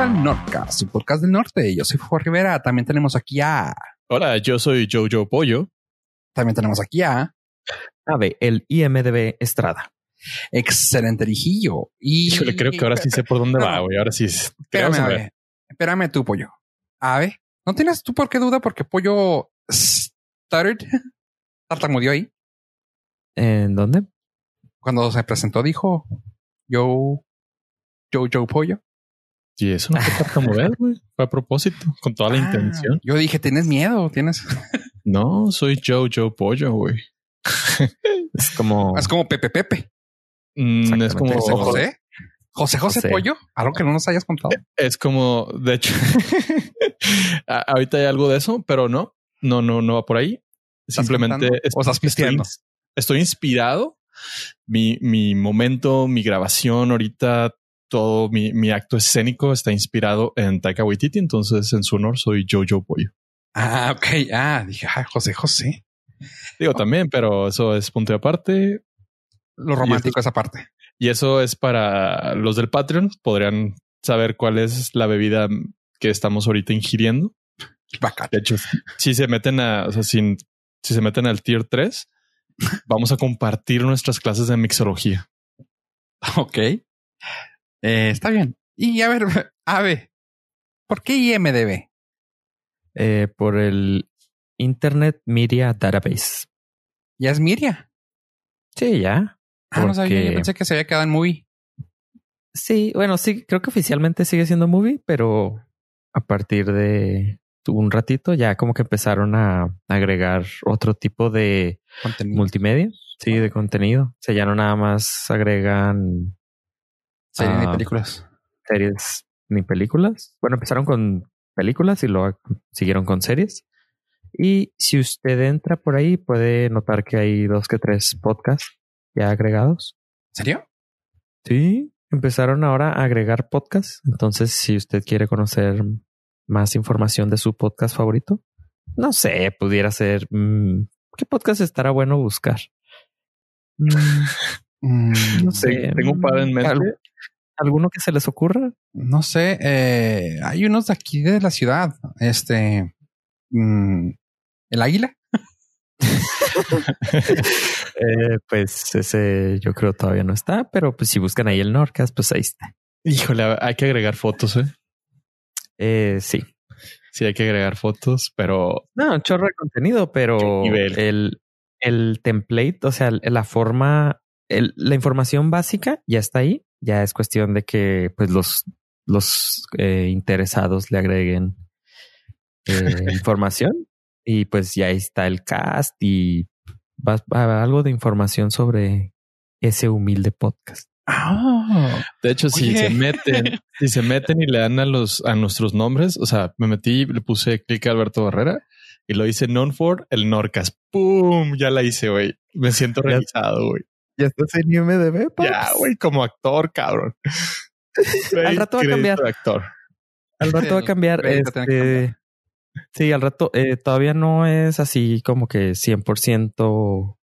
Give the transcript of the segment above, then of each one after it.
al Nordcast, su podcast del norte. Yo soy Jorge Rivera. También tenemos aquí a. Hola, yo soy Jojo Pollo. También tenemos aquí a. Ave, el IMDB Estrada. Excelente rijillo. Y Híjole, creo que ahora sí sé por dónde No, va, güey. Ahora sí. Espérame. Ave. Espérame tú, pollo. Ave, ¿no tienes tú por qué duda? Porque pollo stuttered, tartamudeó ahí. ¿En dónde? Cuando se presentó, dijo yo, yo, yo, pollo. Y eso no fue tartamudear, güey. Fue a propósito, con toda la Ah, intención. Yo dije, tienes miedo, tienes. No, soy Jojo Pollo, güey. Es como Es como Pepe Pepe. Mm, es como, José. José José José. Pollo. Algo que no nos hayas contado. es como, de hecho, ahorita hay algo de eso, pero no, no, no, no va por ahí. ¿Estás Simplemente o estás estoy, estoy inspirado. Mi, mi momento, mi grabación ahorita, todo mi, mi acto escénico está inspirado en Taika Waititi. Entonces, en su honor, soy Jojo Pollo. Ah, ok. Ah, dije, ah, José José. Digo también, pero eso es punto de aparte. Lo romántico esa parte. Y eso es para los del Patreon. Podrían saber cuál es la bebida que estamos ahorita ingiriendo. Bacán. De hecho, si se meten a, o sea, si se meten al tier 3, vamos a compartir nuestras clases de mixología. Ok. Eh, está bien. Y a ver, a ver, ¿por qué IMDB? eh, por el Internet Media Database. Ya es Miria. Sí, ya. Ah, no sabía. Yo pensé que se había quedado en movie. Sí, bueno, sí, creo que oficialmente sigue siendo movie, pero a partir de un ratito ya como que empezaron a agregar otro tipo de Contenido. multimedia, sí, de contenido. O sea, ya no nada más agregan Series ni ah, películas. series ni películas. Bueno, empezaron con películas y luego siguieron con series. Y si usted entra por ahí, puede notar que hay dos que tres podcasts ya agregados. ¿En serio? Sí, empezaron ahora a agregar podcasts. Entonces, si usted quiere conocer más información de su podcast favorito, no sé, pudiera ser mm, qué podcast estará bueno buscar. Mm, no sé. Te- Tengo un par en mente. ¿Al- ¿Alguno que se les ocurra? no sé. eh, hay unos de aquí de la ciudad. Este. mm, el águila. Eh, pues ese yo creo todavía no está, pero pues si buscan ahí el Norcas, pues ahí está. Híjole, hay que agregar fotos, ¿eh? Eh, sí. Sí, hay que agregar fotos, pero No, un chorro de contenido, pero el, el template, o sea, la forma, el- la información básica ya está ahí. Ya es cuestión de que pues los, los eh, interesados le agreguen eh, información y pues ya está el cast y va, va- algo de información sobre ese humilde podcast. Ah, de hecho, si Oye. se meten, si se meten y le dan a los a nuestros nombres, o sea, me metí, le puse clic a Alberto Barrera y lo hice known for el Norcas. ¡Pum! Ya la hice, güey. Me siento realizado, güey. Ya estás en IMDB, Ya, güey, como actor, cabrón. Al rato va a cambiar. actor. Al rato va a cambiar. Este, sí, al rato eh, todavía no es así como que 100%.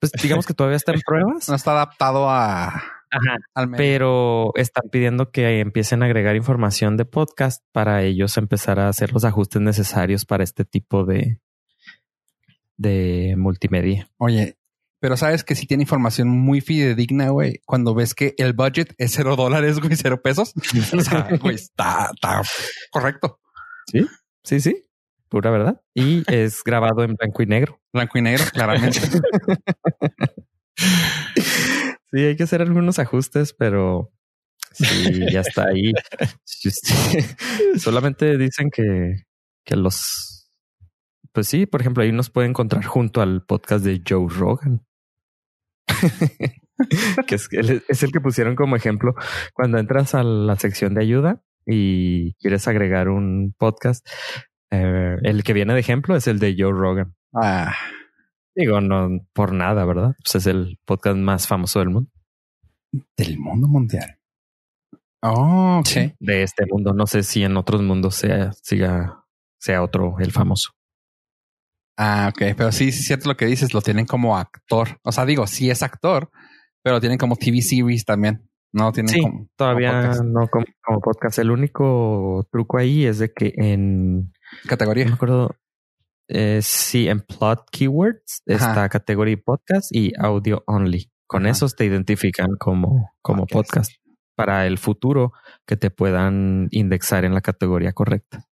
Pues digamos que todavía está en pruebas, no está adaptado a Ajá. al medio. pero están pidiendo que empiecen a agregar información de podcast para ellos empezar a hacer los ajustes necesarios para este tipo de, de multimedia. Oye, pero sabes que si tiene información muy fidedigna, güey, cuando ves que el budget es cero dólares, güey, cero pesos. O sea, güey, está, está correcto. Sí, sí, pura verdad. Y es grabado en blanco y negro. Blanco y negro, claramente. Sí, hay que hacer algunos ajustes, pero sí, ya está ahí. Sí, sí. Solamente dicen que, que los, pues sí, por ejemplo, ahí nos puede encontrar junto al podcast de Joe Rogan. que es, el- es el que pusieron como ejemplo cuando entras a la sección de ayuda y quieres agregar un podcast. eh, el que viene de ejemplo es el de Joe Rogan. Ah, Digo, no por nada, ¿verdad? Pues es el podcast más famoso del mundo. del mundo mundial. Oh. De este mundo. No sé si en otros mundos sea, siga, sea otro el famoso. Ah, ok. Pero sí, sí es cierto lo que dices. Lo tienen como actor. O sea, digo, sí es actor, pero lo tienen como TV series también. No tienen Sí, como- todavía como podcast. no como, como podcast. El único truco ahí es de que en, no me categoría. acuerdo, eh, sí, en plot keywords Ajá. está categoría podcast y audio only. Con Ajá. esos te identifican como, como Podcast. podcast para el futuro que te puedan indexar en la categoría correcta.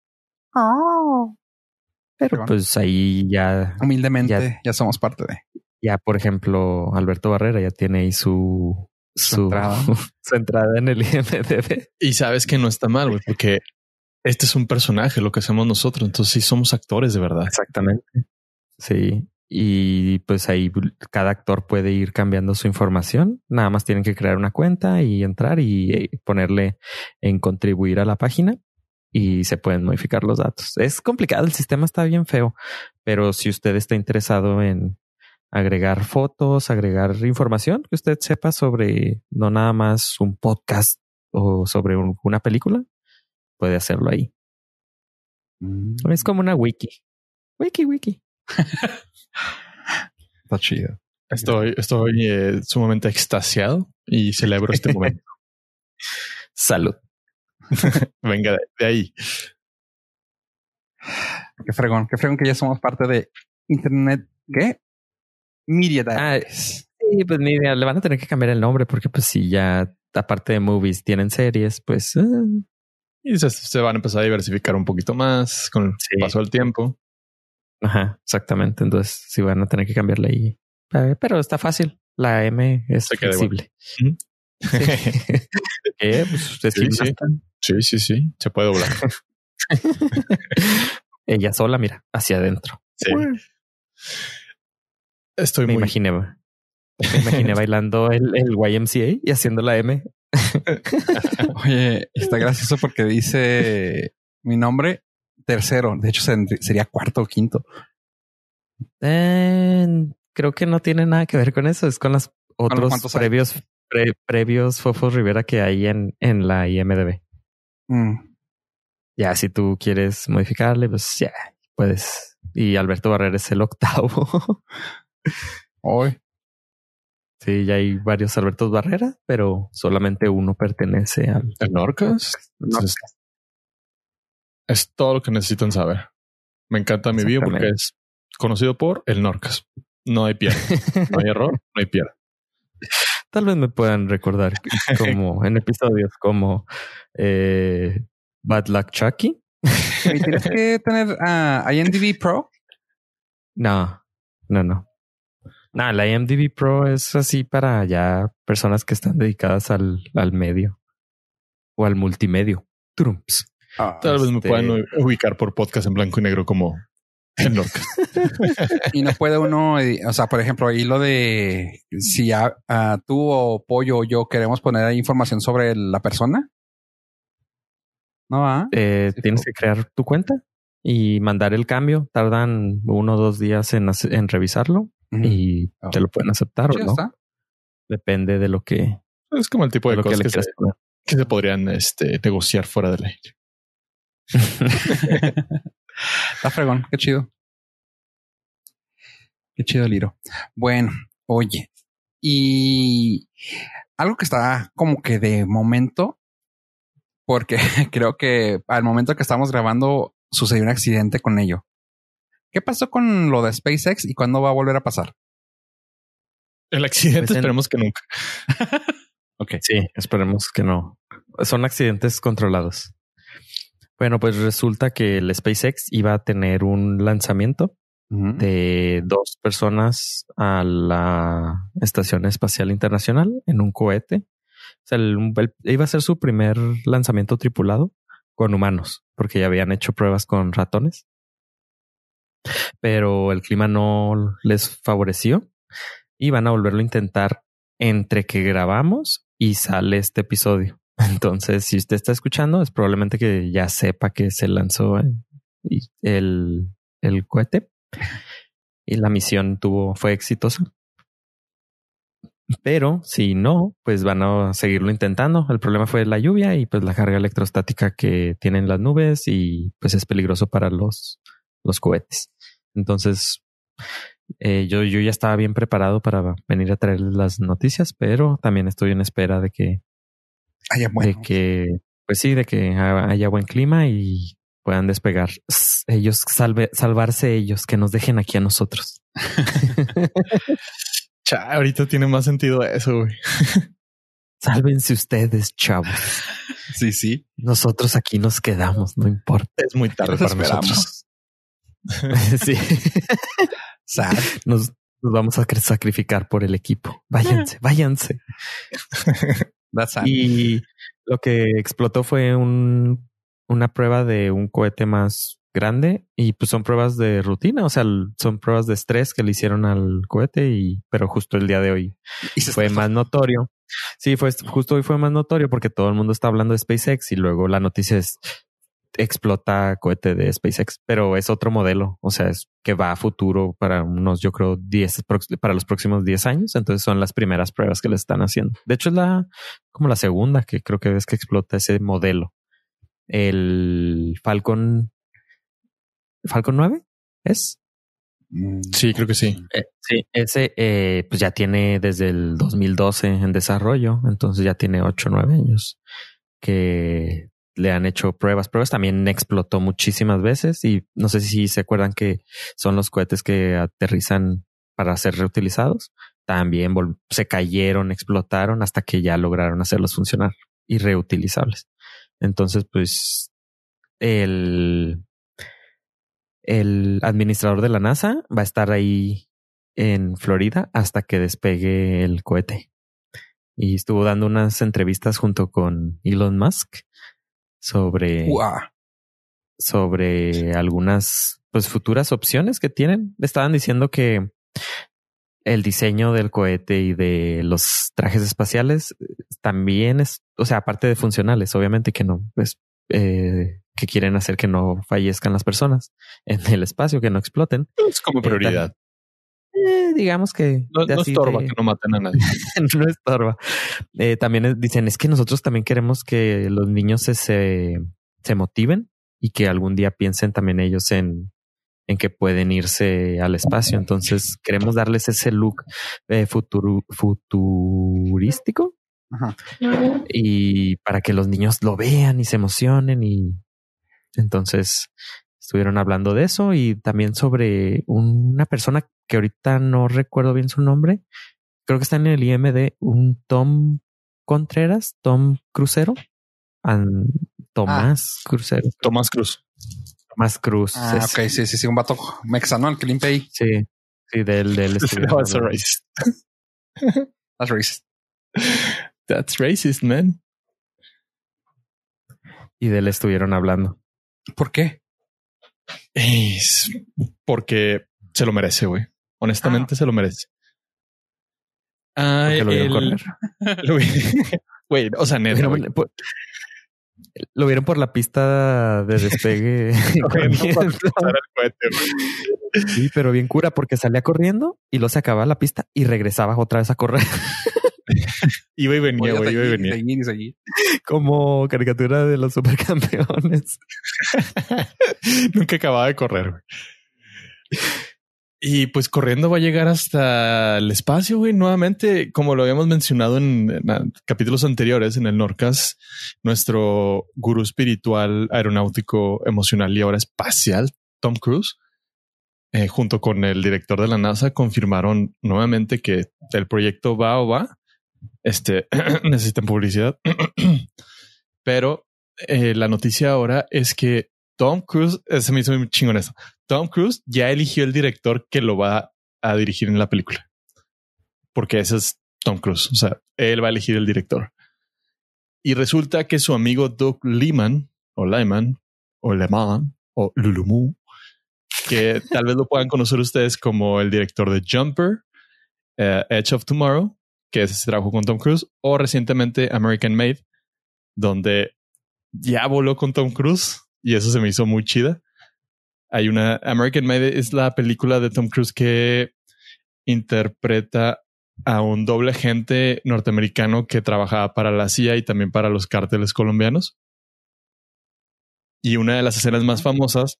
Pero Bueno. pues ahí ya, Humildemente, Ya- ya, somos parte de. ya por ejemplo, Alberto Barrera ya tiene ahí su, Su su, entrada. su entrada en el IMDB. Y sabes que no está mal, güey, porque este es un personaje, lo que hacemos nosotros. Entonces sí somos actores de verdad. Exactamente. Sí. Y pues ahí cada actor puede ir cambiando su información. Nada más tienen que crear una cuenta y entrar y eh, ponerle en contribuir a la página y se pueden modificar los datos. Es complicado, el sistema está bien feo, pero si usted está interesado en agregar fotos, agregar información que usted sepa sobre no nada más un podcast o sobre un- una película, puede hacerlo ahí. Es como una wiki. Wiki, wiki. Está chido. Estoy, estoy eh, sumamente extasiado y celebro este momento. Salud. Venga de, ahí. Qué fregón, qué fregón que ya somos parte de Internet. ¿Qué? Media Ah. Sí, pues mira, le van a tener que cambiar el nombre porque pues si ya aparte de movies tienen series, pues ah, Y se, se van a empezar a diversificar un poquito más con el Sí. paso del tiempo. ajá, exactamente. Entonces sí van a tener que cambiarle ahí. Eh, Pero está fácil. La M es Se flexible. Sí. Eh, pues, ustedes Sí, sí sí. Sí. Se puede doblar. Ella sola, mira, hacia adentro. Sí. Estoy Me muy imaginé, me imaginé bailando el, el YMCA y haciendo la M. Oye, está gracioso porque dice mi nombre tercero. De hecho, se- sería cuarto o quinto. Eh, creo que no tiene nada que ver con eso. Es con los otros previos, pre- previos Fofos Rivera que hay en, en la IMDB. Mm. Ya, si tú quieres modificarle, pues ya puedes. Y Alberto Barrera es el octavo. Hoy. sí, ya hay varios Albertos Barrera, pero solamente uno pertenece al el Norcas. No, Es, es todo lo que necesitan saber. Me encanta mi video porque es conocido por el Norcas. No hay pierde. No hay error, no hay pierde. Tal vez me puedan recordar como en episodios como eh, Bad Luck Chucky. Tienes que tener a IMDb Pro. No, no, no. No, la IMDb Pro es así para ya personas que están dedicadas al, al medio o al multimedio. Trumps. Ah, Tal vez me Este- puedan ubicar por podcast en blanco y negro como. Y no puede uno, eh, o sea, por ejemplo, ahí lo de si a- a tú o Pollo o yo queremos poner ahí información sobre la persona. No, ah, Eh, Sí, tienes que crear tu cuenta y mandar el cambio. Tardan uno o dos días en, en revisarlo y Oh. te lo pueden aceptar o no. está. Depende de lo que, Es como el tipo de de lo que cosas se, que se podrían este, negociar fuera de ley. Está fregón, qué chido. Qué chido, Liro. Bueno, oye, y algo que está como que de momento, porque creo que al momento que estamos grabando sucedió un accidente con ello. ¿Qué pasó con lo de SpaceX y cuándo va a volver a pasar? El accidente Pues en- esperemos que nunca. Ok. Sí, esperemos que no. Son accidentes controlados. Bueno, pues resulta que el SpaceX iba a tener un lanzamiento de dos personas a la Estación Espacial Internacional en un cohete. O sea, el- el- iba a ser su primer lanzamiento tripulado con humanos, porque ya habían hecho pruebas con ratones. Pero el clima no les favoreció y van a volverlo a intentar entre que grabamos y sale este episodio. Entonces, si usted está escuchando, es probablemente que ya sepa que se lanzó el, el, cohete y la misión tuvo, fue exitosa. Pero si no, pues van a seguirlo intentando. El problema fue la lluvia y pues la carga electrostática que tienen las nubes y pues es peligroso para los, los cohetes. Entonces, eh, yo, yo ya estaba bien preparado para venir a traerles las noticias, pero también estoy en espera de que Haya bueno. de que, pues sí, de que haya buen clima y puedan despegar ellos, salve, salvarse ellos, que nos dejen aquí a nosotros. Cha, ahorita tiene más sentido eso, güey. Sálvense ustedes, chavos. Sí, sí. Nosotros aquí nos quedamos, no importa. Es muy tarde para esperamos. nosotros. sí. Nos, nos vamos a sacrificar por el equipo. Váyanse, váyanse. That's. Y lo que explotó fue un, una prueba de un cohete más grande y pues son pruebas de rutina, o sea, son pruebas de estrés que le hicieron al cohete y pero justo el día de hoy Y fue más notorio. Sí, fue justo hoy fue más notorio porque todo el mundo está hablando de SpaceX y luego la noticia es explota cohete de SpaceX, pero es otro modelo, o sea, es que va a futuro para unos, yo creo, 10 prox- para los próximos 10 años, entonces son las primeras pruebas que le están haciendo. De hecho es la como la segunda que creo que es que explota ese modelo. El Falcon Falcon 9 es Mm, Sí, creo que sí. eh, sí, ese eh, pues ya tiene desde el 2012 en desarrollo, entonces ya tiene 8 o 9 años que le han hecho pruebas. Pruebas también explotó muchísimas veces y no sé si se acuerdan que son los cohetes que aterrizan para ser reutilizados. También se cayeron, explotaron hasta que ya lograron hacerlos funcionar y reutilizables. Entonces, pues el el administrador de la NASA va a estar ahí en Florida hasta que despegue el cohete. Y estuvo dando unas entrevistas junto con Elon Musk sobre, Uah. sobre algunas pues futuras opciones que tienen. Estaban diciendo que el diseño del cohete y de los trajes espaciales eh, también es, o sea, aparte de funcionales, obviamente que no, pues, eh, que quieren hacer que no fallezcan las personas en el espacio, que no exploten. Es como prioridad. Eh, digamos que No, no así estorba de- que no maten a nadie. no estorba. Eh, también es- dicen, es que nosotros también queremos que los niños se, se, se motiven y que algún día piensen también ellos en, en que pueden irse al espacio. Entonces queremos darles ese look eh, futurístico Ajá. y para que los niños lo vean y se emocionen y entonces estuvieron hablando de eso y también sobre una persona que ahorita no recuerdo bien su nombre. Creo que está en el IMD, un Tom Contreras, Tom Crucero, Tomás Crucero, Tomás Cruz. Tomás Cruz. Ah, es- ok, sí, sí, sí, un vato mexicano el que limpia ahí. Sí, sí, del, del estuvieron That's racist. That's racist. That's racist, man. y del estuvieron hablando. ¿Por qué? Es porque se lo merece, güey. Honestamente se lo merece. Ay, Porque lo vieron el- correr. lo vi- Güey, o sea, neta, vieron por- Lo vieron por la pista de despegue. Cohete. Sí, pero bien cura porque salía corriendo y luego se acababa la pista y regresaba otra vez a correr Iba y venía, güey, iba y venía. seguir y seguir. como caricatura de los supercampeones. Nunca acababa de correr, güey. Y pues corriendo va a llegar hasta el espacio, güey. Nuevamente, como lo habíamos mencionado en, capítulos anteriores en el Norcas, nuestro gurú espiritual, aeronáutico, emocional y ahora espacial, Tom Cruise, eh, junto con el director de la NASA, confirmaron nuevamente que el proyecto va o va. Este necesitan publicidad, pero eh, la noticia ahora es que Tom Cruise, eh, se me hizo muy chingón eso. Tom Cruise ya eligió el director que lo va a dirigir en la película. Porque ese es Tom Cruise. O sea, él va a elegir el director. Y resulta que su amigo Doug Liman, o Lyman, o Leman, o Lulumu, que tal vez lo puedan conocer ustedes como el director de Jumper, eh, Edge of Tomorrow, que ese trabajo con Tom Cruise, o recientemente American Made, donde ya voló con Tom Cruise y eso se me hizo muy chida. Hay una American Made es la película de Tom Cruise que interpreta a un doble agente norteamericano que trabajaba para la CIA y también para los cárteles colombianos. Y una de las escenas más famosas,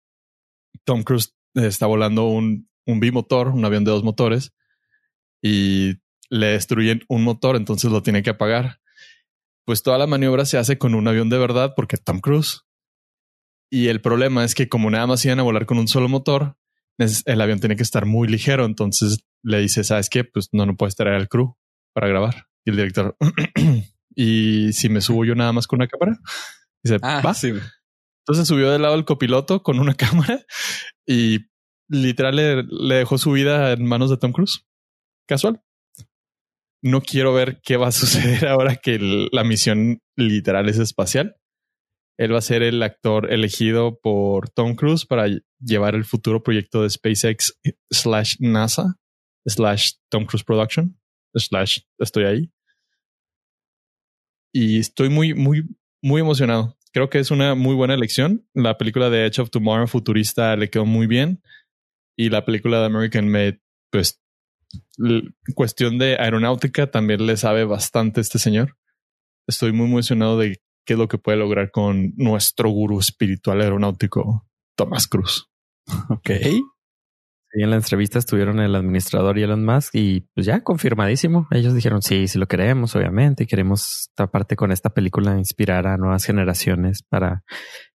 Tom Cruise está volando un, un bimotor, un avión de dos motores, y le destruyen un motor, entonces lo tiene que apagar. pues toda la maniobra se hace con un avión de verdad porque Tom Cruise. Y el problema es que como nada más iban a volar con un solo motor, el avión tiene que estar muy ligero. Entonces le dice, ¿sabes qué? Pues no, no puedes traer al crew para grabar. Y el director, y si me subo yo nada más con una cámara, dice, ah, va. Sí. Entonces subió del lado del copiloto con una cámara y literal le, dejó su vida en manos de Tom Cruise. Casual. No quiero ver qué va a suceder ahora que la misión literal es espacial. Él va a ser el actor elegido por Tom Cruise para llevar el futuro proyecto de SpaceX slash NASA slash Tom Cruise Production slash estoy ahí. Y estoy muy, muy, muy emocionado. Creo que es una muy buena elección. La película de Edge of Tomorrow futurista le quedó muy bien. Y la película de American Made, pues, cuestión de aeronáutica también le sabe bastante este señor. Estoy muy emocionado de qué es lo que puede lograr con nuestro gurú espiritual aeronáutico, Tomás Cruz. Ok. Y en la entrevista estuvieron el administrador y Elon Musk y pues ya confirmadísimo. Ellos dijeron sí, sí lo queremos, obviamente. Queremos esta parte con esta película inspirar a nuevas generaciones para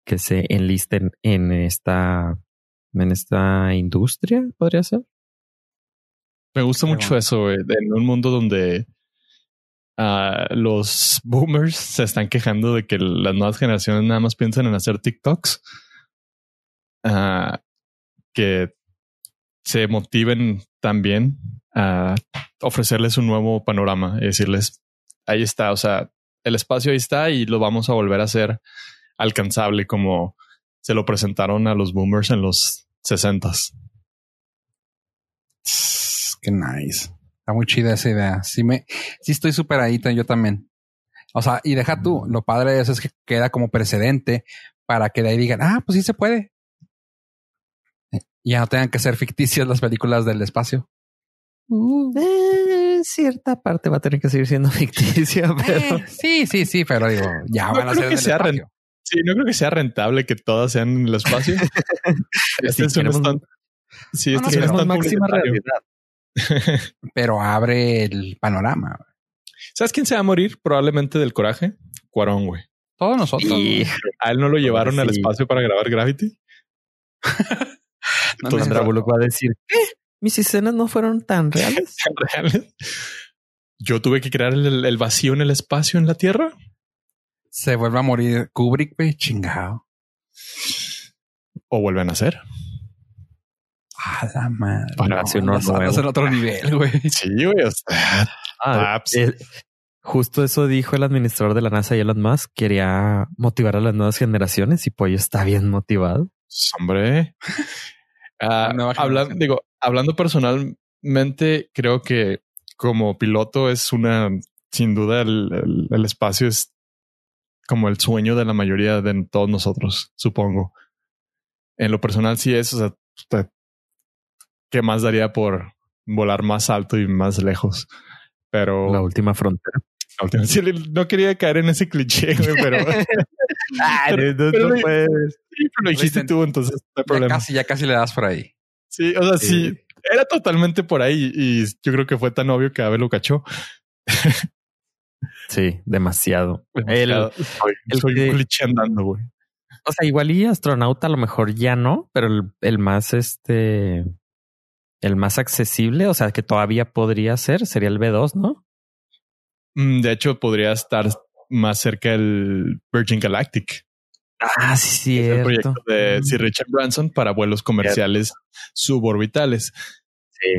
que se enlisten en esta, en esta industria, podría ser. Me gusta mucho eso, en un mundo donde uh, los boomers se están quejando de que las nuevas generaciones nada más piensan en hacer TikToks. Uh, que se motiven también a ofrecerles un nuevo panorama y decirles, ahí está, o sea, el espacio ahí está y lo vamos a volver a hacer alcanzable como se lo presentaron a los boomers en los sesentas. Qué nice. Está muy chida esa idea. Sí me, sí estoy súper ahí yo también. O sea, y deja tú, lo padre de eso es que queda como precedente para que de ahí digan, ah, pues sí se puede ya no tengan que ser ficticias las películas del espacio. Uh. Eh, cierta parte va a tener que seguir siendo ficticia, eh, pero sí, sí, sí, pero digo, ya van a ser que sea Sí, no creo que sea rentable que todas sean en el espacio. este es un Sí, este es un máxima realidad. pero abre el panorama. ¿Sabes quién se va a morir probablemente del coraje? Cuarón, güey. Todos nosotros. Y a él no lo llevaron al espacio para grabar Gravity. Entonces Sandra Bullock va a decir, ¿qué? Mis escenas no fueron tan reales. reales? Yo tuve que crear el, vacío en el espacio en la Tierra. Se vuelve a morir Kubrick, güey, chingado. O vuelven a nacer. A la madre. Para hacer otro nivel, güey. Sí, güey. Ah, eh, justo eso dijo el administrador de la NASA, Elon Musk. Quería motivar a las nuevas generaciones y pues está bien motivado. Hombre, ah, hablando, digo, hablando personalmente, creo que como piloto es una, sin duda, el, espacio es como el sueño de la mayoría de todos nosotros, supongo. En lo personal sí es, o sea, ¿qué más daría por volar más alto y más lejos? Pero... La última frontera. no quería caer en ese cliché, pero... ah, no, puedes. Sí, pero lo dijiste tú, entonces no hay problema. Ya casi, ya casi le das por ahí. Sí, o sea, sí. era totalmente por ahí y yo creo que fue tan obvio que Abel lo cachó. sí, demasiado. El, soy, un cliché andando, güey. O sea, igual y astronauta a lo mejor ya no, pero el, el más este, el más accesible, o sea, que todavía podría ser, sería el B2, ¿no? Mm, de hecho, podría estar más cerca del Virgin Galactic. Ah, sí, sí. el proyecto de Sir Richard Branson para vuelos comerciales suborbitales.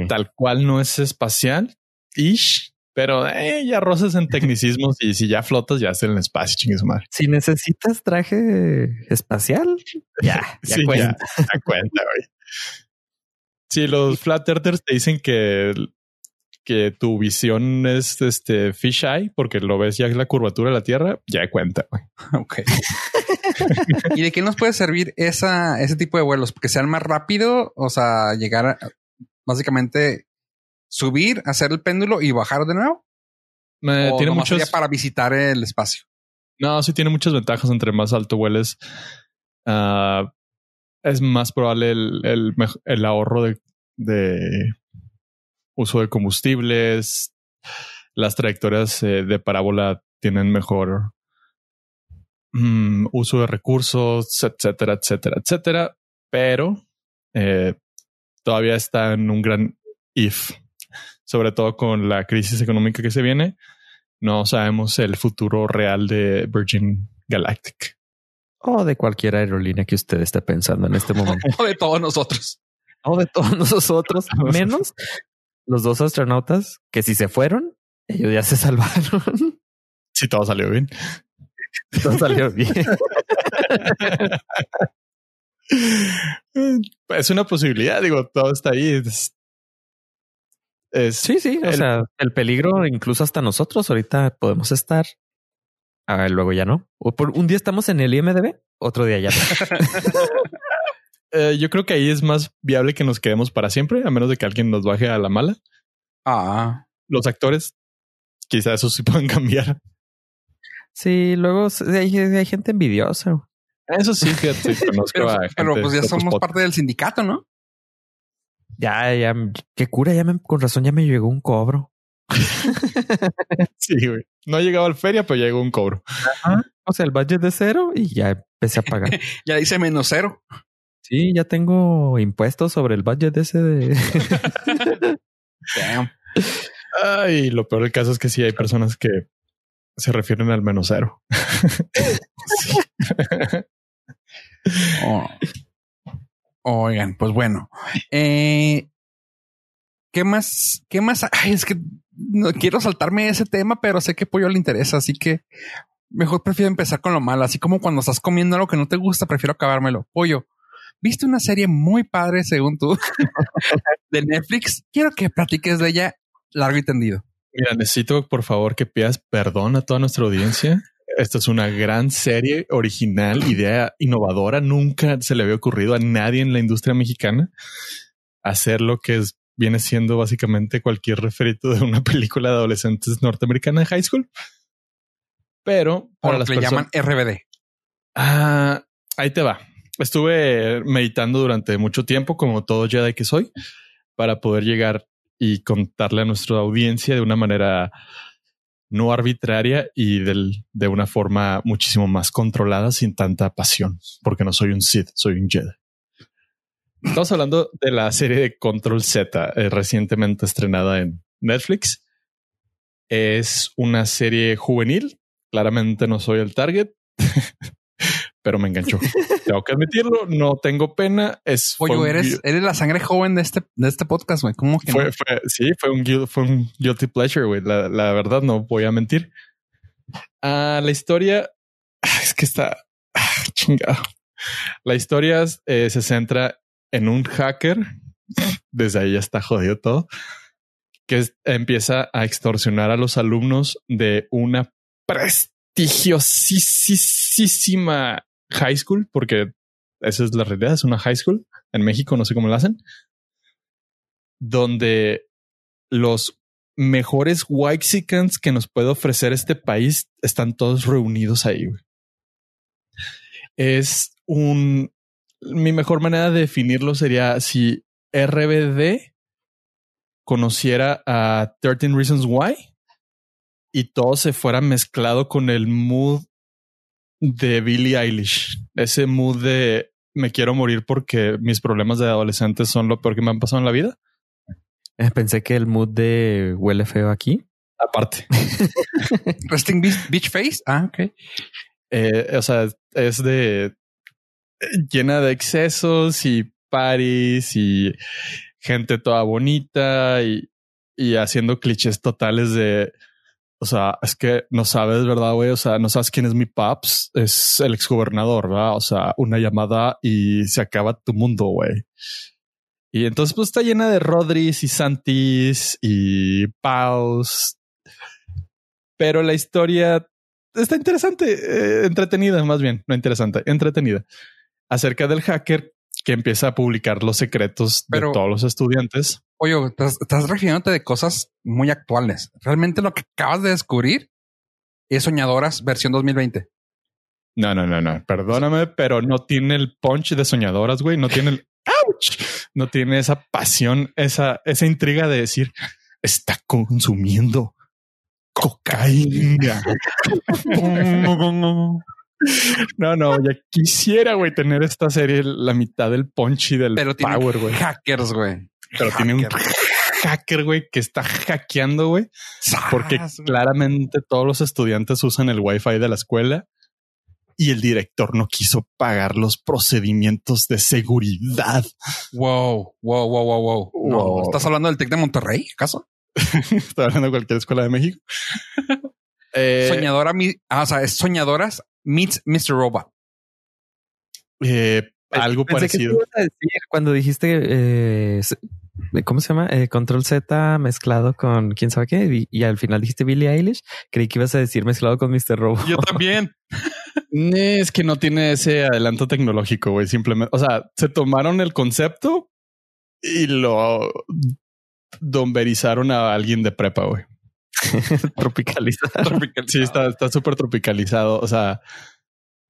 Tal cual no es espacial, ish, pero eh, ya roces en tecnicismos y si ya flotas, ya estás en el espacio, chingue su madre. Si necesitas traje espacial, ya, ya cuenta. Ya, cuenta, güey. Si los flat earthers te dicen que que tu visión es este fisheye porque lo ves ya es la curvatura de la Tierra, ya cuenta. Ok. ¿Y de qué nos puede servir esa, ese tipo de vuelos? Porque sean más rápido, o sea, llegar a básicamente subir, hacer el péndulo y bajar de nuevo. tiene muchos para visitar el espacio. No, sí tiene muchas ventajas. Entre más alto vueles, ah, es más probable el, el, ahorro de, uso de combustibles, las trayectorias eh, de parábola tienen mejor mm, uso de recursos, etcétera, etcétera, etcétera. Pero eh, todavía está en un gran if, sobre todo con la crisis económica que se viene. No sabemos el futuro real de Virgin Galactic. O de cualquier aerolínea que usted esté pensando en este momento. o de todos nosotros. O de todos nosotros, menos los dos astronautas que si se fueron, ellos ya se salvaron. Si todo salió bien. Todo salió bien. es una posibilidad, digo, todo está ahí. Es, sí, sí, o sea, el peligro incluso hasta nosotros ahorita podemos estar. Ah, luego ya no. O por un día estamos en el IMDB, otro día ya no. Eh, yo creo que ahí es más viable que nos quedemos para siempre, a menos de que alguien nos baje a la mala. Ah, los actores, quizás eso sí pueden cambiar. Sí, luego hay, hay gente envidiosa. Eso sí, fíjate, conozco pero, a pero pues ya somos parte del sindicato, ¿no? Ya, ya, qué cura, ya me, con razón ya me llegó un cobro. sí, güey. No ha llegado al feria, pero llegó un cobro. O sea, el budget de cero y ya empecé a pagar. ya dice menos cero. Sí, ya tengo impuestos sobre el budget ese de. Damn. Ay, lo peor del caso es que sí hay personas que se refieren al menos cero. Oh. Oigan, pues bueno. Eh, ¿Qué más? ¿Qué más? Ay, es que no quiero saltarme ese tema, pero sé que Pollo le interesa, así que mejor prefiero empezar con lo malo. Así como cuando estás comiendo algo que no te gusta, prefiero acabármelo. Pollo, ¿viste una serie muy padre, según tú, de Netflix? Quiero que platiques de ella largo y tendido. Mira, necesito por favor que pidas perdón a toda nuestra audiencia esta es una gran serie original, idea innovadora. Nunca se le había ocurrido a nadie en la industria mexicana hacer lo que es, viene siendo básicamente cualquier referito de una película de adolescentes norteamericana de high school. Pero para las que le llaman RBD. Ah, ahí te va. Estuve meditando durante mucho tiempo, como todo Jedi que soy, para poder llegar y contarle a nuestra audiencia de una manera no arbitraria y del, de una forma muchísimo más controlada sin tanta pasión, porque no soy un Sith, soy un Jedi. Estamos hablando de la serie de Control Z, eh, recientemente estrenada en Netflix. Es una serie juvenil. Claramente no soy el target, pero me enganchó. tengo que admitirlo, no tengo pena. Es Oye, eres, eres la sangre joven de este, de este podcast, güey. ¿Cómo que fue, fue, sí, fue un, fue un guilty pleasure, güey. La, la, verdad, no voy a mentir. Ah, la historia es que está ah, chingado. La historia eh, se centra en un hacker. Desde ahí ya está jodido todo. Que empieza a extorsionar a los alumnos de una prestigiosísima high school, porque esa es la realidad, es una high school en México, no sé cómo lo hacen, donde los mejores Whitexicans que nos puede ofrecer este país están todos reunidos ahí. Es un, mi mejor manera de definirlo sería si RBD conociera a 13 Reasons Why y todo se fuera mezclado con el mood de Billie Eilish. Ese mood de me quiero morir porque mis problemas de adolescente son lo peor que me han pasado en la vida. Eh, pensé que el mood de huele feo aquí. Aparte. Resting Beach Face. Ah, ok. Eh, o sea, es de llena de excesos y paris y gente toda bonita y, y haciendo clichés totales de o sea, es que no sabes, ¿verdad, güey? O sea, no sabes quién es mi paps. Es el exgobernador, ¿verdad? O sea, una llamada y se acaba tu mundo, güey. Y entonces, pues está llena de Rodris y Santis y Paus. Pero la historia está interesante, eh, entretenida, más bien, no interesante, entretenida. Acerca del hacker que empieza a publicar los secretos de todos los estudiantes. Oye, estás, refiriéndote de cosas muy actuales. Realmente lo que acabas de descubrir es Soñadoras versión 2020. No, no, no, no. Perdóname, pero no tiene el punch de Soñadoras, güey. No tiene el ouch. No tiene esa pasión, esa, esa intriga de decir está consumiendo cocaína. No, no, ya quisiera, güey, tener esta serie la mitad del punchy del Pero power, güey. hackers, güey. Pero tiene un Hacker. güey, que está hackeando, güey, porque claramente todos los estudiantes usan el wifi de la escuela y el director no quiso pagar los procedimientos de seguridad. Wow, wow, wow, wow, wow. No. ¿Estás hablando del Tec de Monterrey, acaso? Estoy hablando de cualquier escuela de México. Eh, Soñadora, mi- ah, o sea, es Soñadoras meets Mr. Robot. eh, algo Pensé que te parecido. ibas a decir cuando dijiste, eh, ¿cómo se llama? Eh, Control Z mezclado con quién sabe qué. Y, y al final dijiste Billie Eilish. Creí que ibas a decir mezclado con Mr. Robo. Yo también. Eh, Es que no tiene ese adelanto tecnológico, güey. Simplemente, o sea, se tomaron el concepto y lo domberizaron a alguien de prepa, güey. Tropicalizado. Sí, está está súper tropicalizado. O sea,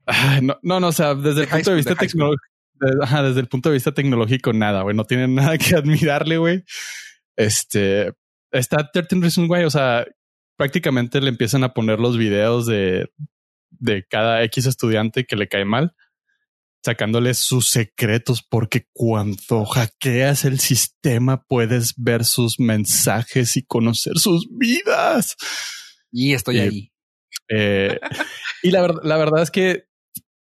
ay, no, no, no, o sea, desde De el punto de vista de tecnológico, desde el punto de vista tecnológico, nada, güey. No tienen nada que admirarle, güey. Este está 13 Reasons Why. O sea, prácticamente le empiezan a poner los videos de, de cada X estudiante que le cae mal, sacándole sus secretos, porque cuando hackeas el sistema puedes ver sus mensajes y conocer sus vidas. Y estoy Eh, ahí. Eh, y la, verdad la verdad es que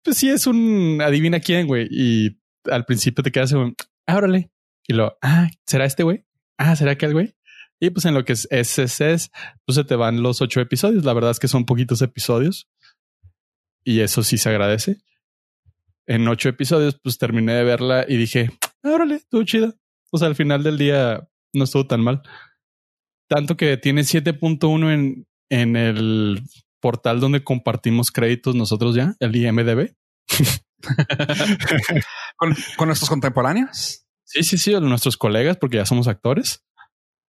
pues sí es un adivina quién, güey. Y al principio te quedas como, ah. Y lo, ah, ¿será este güey? Ah, ¿será aquel güey? Y pues en lo que es SSS, pues se te van los ocho episodios. La verdad es que son poquitos episodios. Y eso sí se agradece. En ocho episodios, pues terminé de verla y dije, ah, órale, estuvo chida. O sea, al final del día no estuvo tan mal. Tanto que tiene 7.1 en, en el portal donde compartimos créditos nosotros ya, el IMDB. ¿Con, con nuestros contemporáneos? Sí, sí, sí, nuestros colegas, porque ya somos actores.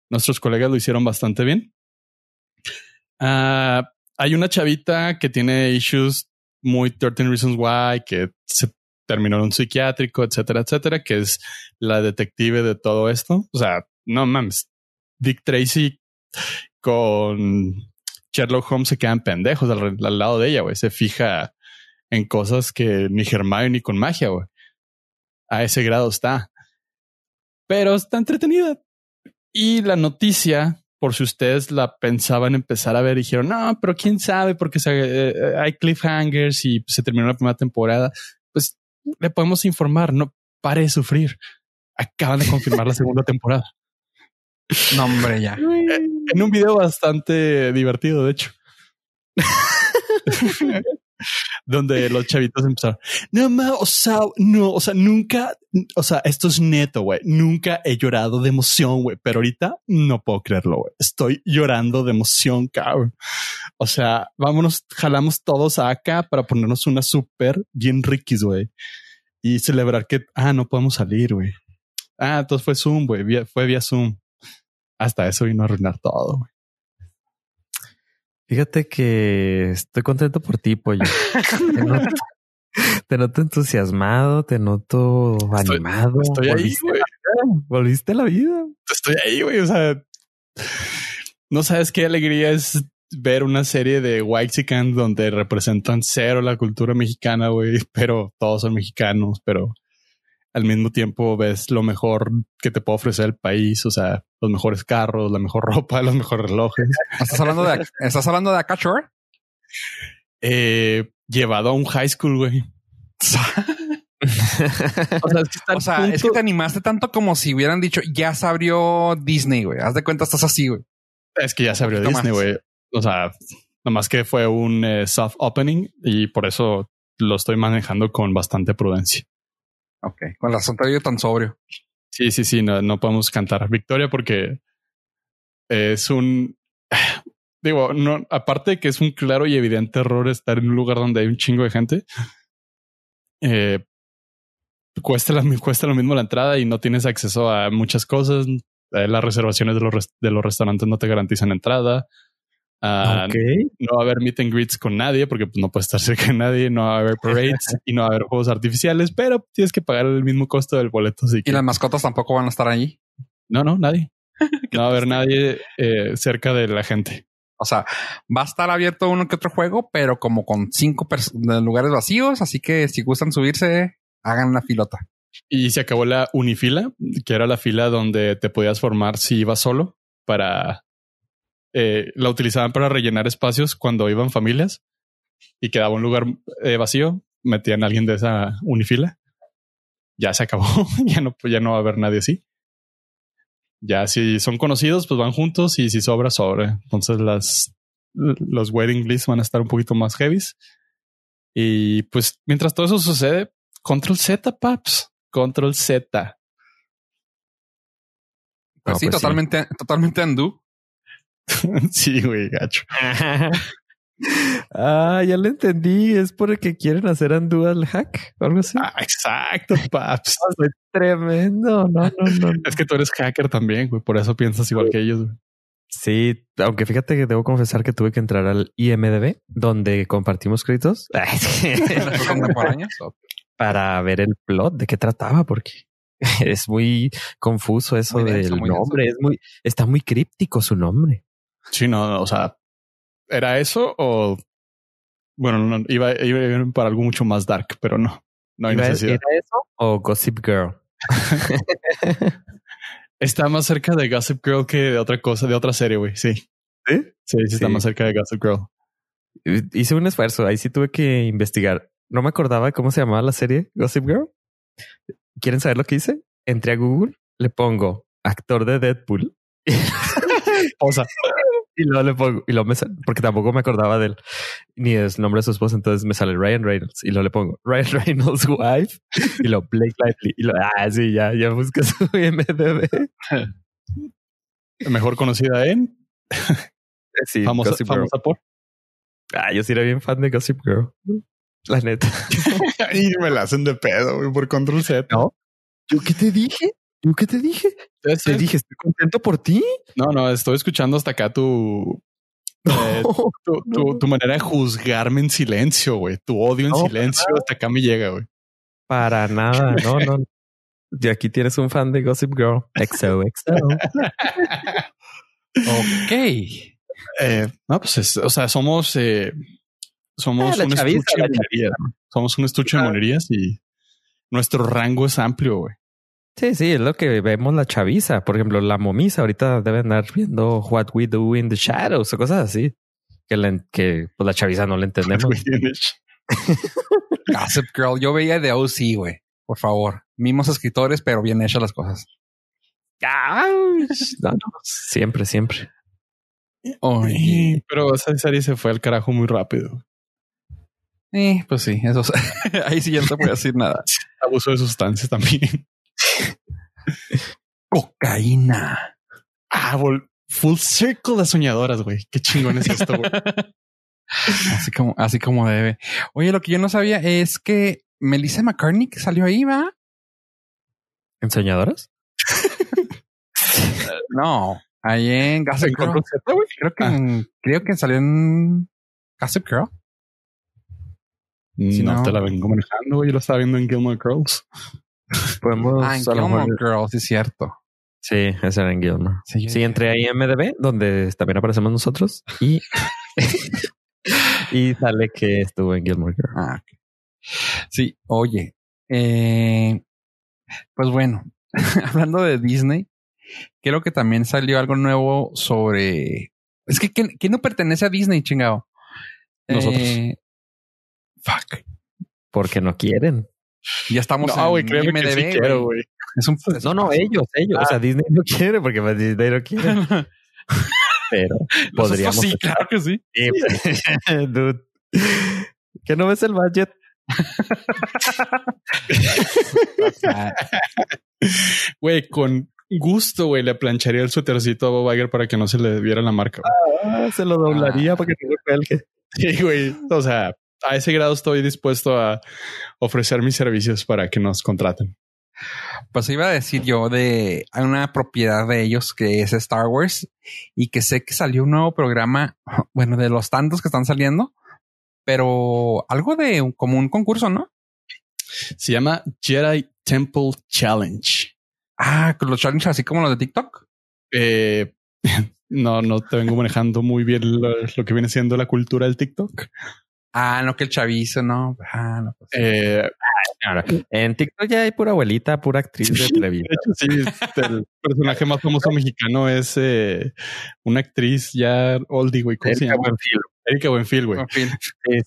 Nuestros colegas lo hicieron bastante bien. Ah, hay una chavita que tiene issues muy 13 Reasons Why, que se terminó en un psiquiátrico, etcétera, etcétera, que es la detective de todo esto. O sea, no mames. Dick Tracy con Sherlock Holmes se quedan pendejos al, al lado de ella, güey. Se fija en cosas que ni Hermione ni con magia, güey. A ese grado está. Pero está entretenida. Y la noticia, por si ustedes la pensaban empezar a ver, dijeron, no, pero quién sabe, porque se- eh, hay cliffhangers y se terminó la primera temporada. Pues le podemos informar, no pare de sufrir. Acaban de confirmar la segunda temporada. No, hombre, ya. En un video bastante divertido, de hecho. Donde los chavitos empezaron. No, ma, o sea, no, o sea, nunca, o sea, esto es neto, güey. Nunca he llorado de emoción, güey, pero ahorita no puedo creerlo, güey. Estoy llorando de emoción, cabrón. O sea, vámonos, jalamos todos acá para ponernos una súper bien riquis, güey. Y celebrar que, ah, no podemos salir, güey. Ah, entonces fue Zoom, güey. Fue vía Zoom. Hasta eso vino a arruinar todo, güey. Fíjate que estoy contento por ti, pollo. te, noto, te noto entusiasmado, te noto Estoy- animado. Estoy ahí, volviste, güey. volviste a la vida. Estoy ahí, güey. O sea, no sabes qué alegría es ver una serie de Whitezican donde representan cero la cultura mexicana, güey, pero todos son mexicanos, pero al mismo tiempo ves lo mejor que te puede ofrecer el país, o sea, los mejores carros, la mejor ropa, los mejores relojes, ¿Estás hablando de, ¿estás hablando de acá, Shore? eh, llevado a un high school, güey. O sea, es que, está al O sea, es que punto- te animaste tanto como si hubieran dicho ya se abrió Disney, güey. Haz de cuenta, estás así, güey. Es que ya se abrió Disney, güey. O sea, nomás que fue un eh, soft opening y por eso lo estoy manejando con bastante prudencia. Ok. Con la sonrisa tan sobrio. Sí, sí, sí, no, no podemos cantar victoria porque es un... Digo, no, aparte de que es un claro y evidente error estar en un lugar donde hay un chingo de gente, eh, cuesta, la, cuesta lo mismo la entrada y no tienes acceso a muchas cosas. Eh, las reservaciones de los, de los restaurantes no te garantizan entrada. Ah, no va a haber meet and greets con nadie porque pues, no puedes estar cerca de nadie, no va a haber parades y no va a haber juegos artificiales, pero tienes que pagar el mismo costo del boleto. Así Y que las mascotas tampoco van a estar ahí. no, no, nadie. No va a haber nadie eh, cerca de la gente. O sea, va a estar abierto uno que otro juego, pero como con cinco lugares vacíos. Así que si gustan subirse, hagan la filota. Y se acabó la unifila, que era la fila donde te podías formar si ibas solo para eh, la utilizaban para rellenar espacios cuando iban familias y quedaba un lugar eh, vacío, metían a alguien de esa unifila. Ya se acabó, ya no, ya no va a haber nadie así. Ya si son conocidos, pues van juntos y si sobra, sobra. Entonces las los wedding lists van a estar un poquito más heavies. Y pues mientras todo eso sucede, control Z, paps. Control Z. Pues sí, pues totalmente, totalmente andú. sí, güey, gacho. ah, ya lo entendí. Es porque quieren hacer undo al hack o algo así. Ah, exacto, paps. tremendo. No, no, no, Es que tú eres hacker también, güey. Por eso piensas igual que ellos. Sí, aunque fíjate que debo confesar que tuve que entrar al IMDB, donde compartimos créditos para ver el plot de qué trataba, porque es muy confuso eso del nombre. Es muy, está muy críptico su nombre. Sí, no, o sea, ¿era eso o bueno, no, iba, a ir para algo mucho más dark, pero no, no hay necesidad. ¿Era eso o Gossip Girl? está más cerca de Gossip Girl que de otra cosa, de otra serie, güey. Sí. ¿Sí? Sí, sí, está más cerca de Gossip Girl. Hice un esfuerzo, ahí sí tuve que investigar. No me acordaba cómo se llamaba la serie Gossip Girl. ¿Quieren saber lo que hice? Entré a Google, le pongo actor de Deadpool. o sea, y luego le pongo, y lo me porque tampoco me acordaba de él, ni del nombre de su esposa. Entonces me sale Ryan Reynolds y lo le pongo Ryan Reynolds wife y lo Blake Lively y lo, ah, sí, ya, ya busca su IMDb. Mejor conocida en sí, famosa, famosa por. Ah, yo sí era bien fan de Gossip Girl. La neta. y me la hacen de pedo güey, por control Z. No. ¿Yo qué te dije? ¿Yo qué te dije? Te dije, estoy contento por ti. No, no, estoy escuchando hasta acá tu, eh, tu, manera de juzgarme en silencio, güey. Tu odio en silencio hasta acá me llega, güey. Para nada, no, no. De aquí tienes un fan de Gossip Girl. XOXO. ok. Eh, no, pues, o sea, somos, eh, somos ah, un estuche de monerías. Somos un estuche de monerías y nuestro rango es amplio, güey. Sí, sí, es lo que vemos la chaviza. Por ejemplo, la momisa ahorita debe andar viendo What We Do in the Shadows o cosas así. Que, la, que pues, la chaviza no le entendemos. Gossip Girl. Yo veía de OC, güey. Por favor. Mismos escritores, pero bien hechas las cosas. siempre, siempre. pero esa serie se fue al carajo muy rápido. Eh, pues sí, eso ahí sí ya no se puede decir nada. Abuso de sustancias también. Cocaína. Ah, full circle de soñadoras, güey. Qué chingón es esto, güey. así como, así como debe. Oye, lo que yo no sabía es que Melissa McCartney que salió ahí, va. ¿En soñadoras? no, ahí en Gossip Girl. Creo que, ah. creo que salió en Gossip Girl. no, te la vengo manejando, güey. Yo lo estaba viendo en Gilmore Girls. Podemos. Ah, en Gilmore Girls, sí, cierto. Sí, ese era en Gilmore. Sí, sí entré ahí en MDB, donde también aparecemos nosotros, y, y sale que estuvo en Gilmore Girls. Ah, Sí, oye, eh, pues bueno, hablando de Disney, creo que también salió algo nuevo sobre. Es que ¿quién, no pertenece a Disney, chingado? Nosotros. Eh, fuck. Porque no quieren. Ya estamos no, en créeme que sí quiero, güey. Es un, no, no, ellos, ellos. O sea, ah. Disney no quiere porque pues, Disney no quiere. Pero podríamos. Sí, claro que sí. Dude. ¿Que no ves el budget? Güey, con gusto, güey, le plancharía el suétercito a Bob Iger para que no se le viera la marca. Ah, se lo doblaría para que no lo cuelgue. Sí, güey. O sea, a ese grado estoy dispuesto a ofrecer mis servicios para que nos contraten. Pues iba a decir yo de una propiedad de ellos que es Star Wars y que sé que salió un nuevo programa, bueno, de los tantos que están saliendo, pero algo de como un concurso, ¿no? Se llama Jedi Temple Challenge. Ah, con los challenges así como los de TikTok. Eh, no, no te vengo manejando muy bien lo, lo que viene siendo la cultura del TikTok. Ah, no, que el chavizo, no. Ah, no. Pues. Eh, Ahora, en TikTok ya hay pura abuelita, pura actriz de de televisión. hecho, sí, el personaje más famoso mexicano es eh, una actriz ya oldie, güey. ¿Cómo se Erika llama? Buenfil. Erika Buenfil, güey. Sí,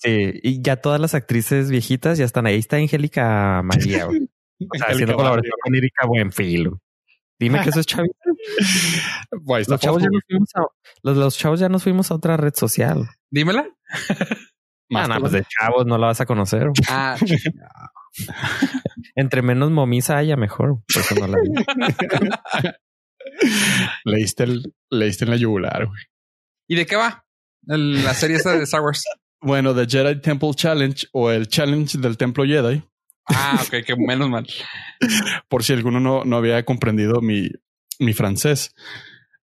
sí. Y ya todas las actrices viejitas ya están ahí. Ahí está Angélica María, güey. O sea, haciendo colaboración con Erika Buenfil. güey. Dime que eso es está Los chavos, ya nos fuimos a, los, los chavos ya nos fuimos a otra red social. Dímela. Más Ah, no, pues la- de chavos no la vas a conocer. Ah, Entre menos momisa haya, mejor. Por eso no la vi. leíste, el, leíste en la yugular, güey. ¿Y de qué va? El- la serie esta de Star Wars. Bueno, The Jedi Temple Challenge o el Challenge del Templo Jedi, Ah, ok, que menos mal. por si alguno no, no había comprendido mi, mi francés.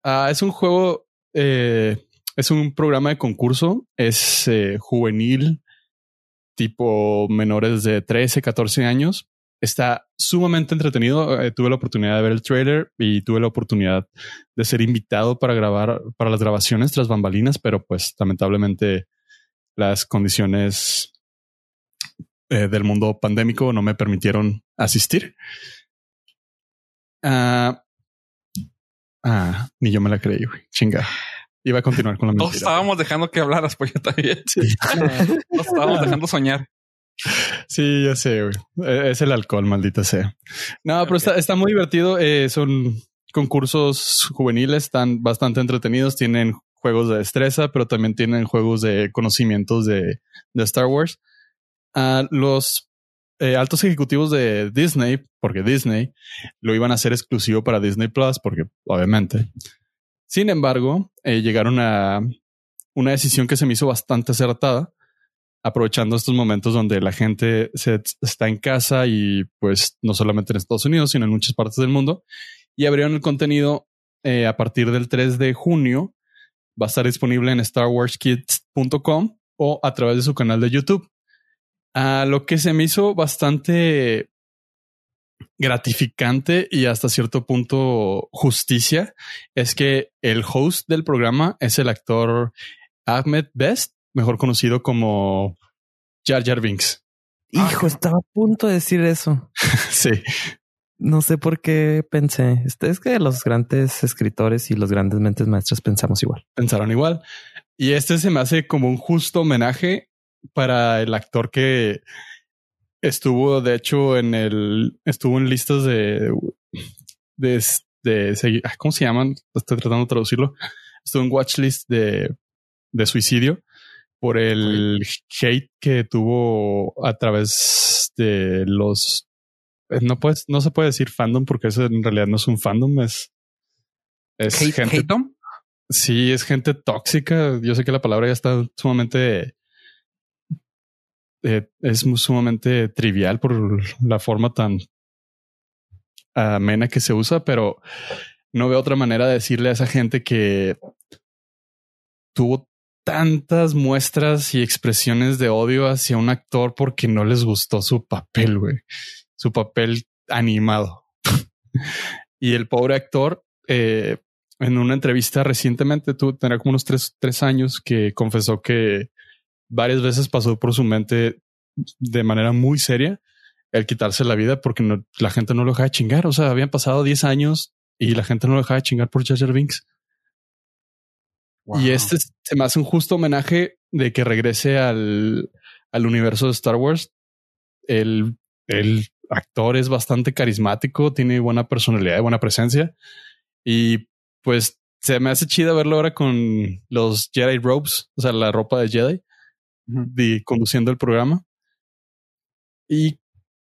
Ah, es un juego, eh, es un programa de concurso, es eh, juvenil, tipo menores de 13, 14 años. Está sumamente entretenido. Eh, tuve la oportunidad de ver el trailer y tuve la oportunidad de ser invitado para grabar, para las grabaciones tras bambalinas, pero pues lamentablemente las condiciones eh, del mundo pandémico no me permitieron asistir. Ah, ah, ni yo me la creí, güey. Chinga. Iba a continuar con la Todos mentira. estábamos dejando que hablaras, pues yo también. Todos estábamos dejando soñar. Sí, ya sé, güey. Eh, Es el alcohol, maldita sea. No, pero está, está muy divertido. Eh, son concursos juveniles, están bastante entretenidos. Tienen juegos de destreza, pero también tienen juegos de conocimientos de, de Star Wars. Ah, los eh, altos ejecutivos de Disney, porque Disney lo iban a hacer exclusivo para Disney Plus, porque obviamente. Sin embargo, eh, llegaron a una decisión que se me hizo bastante acertada aprovechando estos momentos donde la gente está en casa y pues no solamente en Estados Unidos, sino en muchas partes del mundo. Y abrieron el contenido eh, a partir del 3 de junio. Va a estar disponible en starwarskids.com o a través de su canal de YouTube. A lo que se me hizo bastante gratificante y hasta cierto punto justicia es que el host del programa es el actor Ahmed Best, mejor conocido como Jar Jar Binks. Hijo, estaba a punto de decir eso. sí, No sé por qué pensé. Este, Es que los grandes escritores y los grandes mentes maestras pensamos igual. pensaron igual. Y este se me hace como un justo homenaje para el actor que estuvo, de hecho, en el estuvo en listas de de, de, ah, ¿cómo se llaman? Estoy tratando de traducirlo. Estuvo en watchlist de, de suicidio por el hate que tuvo a través de los eh, no puedes, no se puede decir fandom porque eso en realidad no es un fandom, es, es Hate, gente. Sí, es gente tóxica. Yo sé que la palabra ya está sumamente eh, es sumamente trivial por la forma tan amena que se usa, pero no veo otra manera de decirle a esa gente que tuvo tantas muestras y expresiones de odio hacia un actor porque no les gustó su papel, güey, su papel animado. y el pobre actor, eh, en una entrevista recientemente, tú tendrá como unos tres, tres años que confesó que varias veces pasó por su mente de manera muy seria el quitarse la vida porque no, la gente no lo dejaba de chingar. O sea, habían pasado 10 años y la gente no lo dejaba de chingar por Jar Binks. Wow. Y este es- se me hace un justo homenaje de que regrese al, al universo de Star Wars. El, el actor es bastante carismático, tiene buena personalidad y buena presencia. Y pues se me hace chido verlo ahora con los Jedi Robes, o sea, la ropa de Jedi. De, conduciendo el programa. Y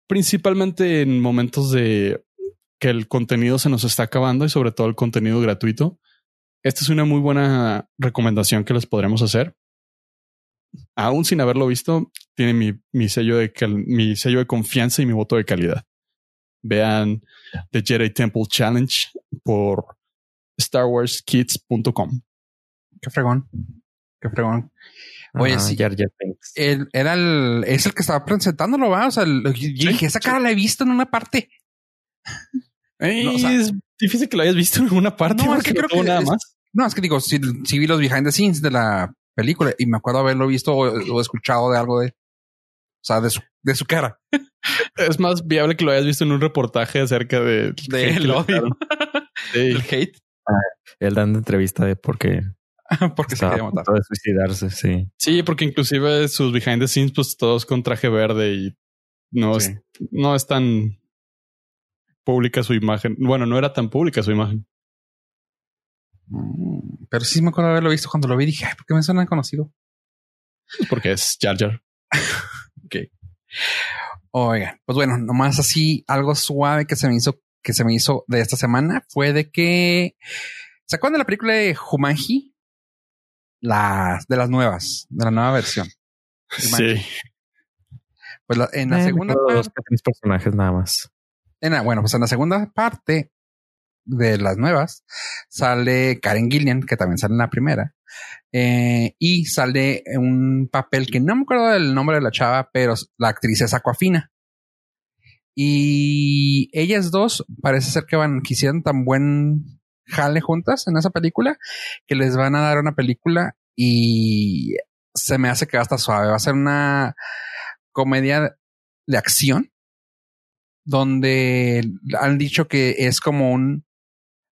principalmente en momentos de que el contenido se nos está acabando y sobre todo el contenido gratuito. Esta es una muy buena recomendación que les podremos hacer. Aún sin haberlo visto, tiene mi, mi sello de mi sello de confianza y mi voto de calidad. Vean The Jedi Temple Challenge por StarWarsKids.com. Qué fregón. Qué fregón. Oye, Ah, sí. Jar Jar Binks. Él era el, es el que estaba presentándolo, va. O sea, el- yo dije, esa cara la he visto en una parte. Ey, No, o sea- es difícil que lo hayas visto en alguna parte No, es que creo que nada es- más. No, es que digo, si, si vi los behind the scenes de la película y me acuerdo haberlo visto o, o escuchado de algo de, o sea, de su, de su cara. Es más viable que lo hayas visto en un reportaje acerca de, De el odio. Sí. El hate. Él dando entrevista de por qué Porque se quería a matar. punto de suicidarse. Sí. Sí, porque inclusive sus behind the scenes, pues todos con traje verde y no, Sí. es, no es tan pública su imagen. Bueno, no era tan pública su imagen. Mm, Pero sí me acuerdo haberlo visto cuando lo vi. Dije, ay, ¿por qué me suena conocido? Porque es Jar Jar. Oigan, pues bueno, nomás así algo suave que se me hizo, que se me hizo de esta semana fue de que ¿se acuerdan de la película de Jumanji? Las de las nuevas, de la nueva versión. Sí. Pues la- en la Eh, segunda dos parte, tres personajes nada más. en la- bueno, pues en la segunda parte de las nuevas sale Karen Gillian, que también sale en la primera, eh, y sale un papel que no me acuerdo del nombre de la chava, pero la actriz es Aquafina. Y ellas dos parece ser que van, que hicieron tan buen jale juntas en esa película que les van a dar una película y se me hace que va a estar suave. Va a ser una comedia de acción donde han dicho que es como un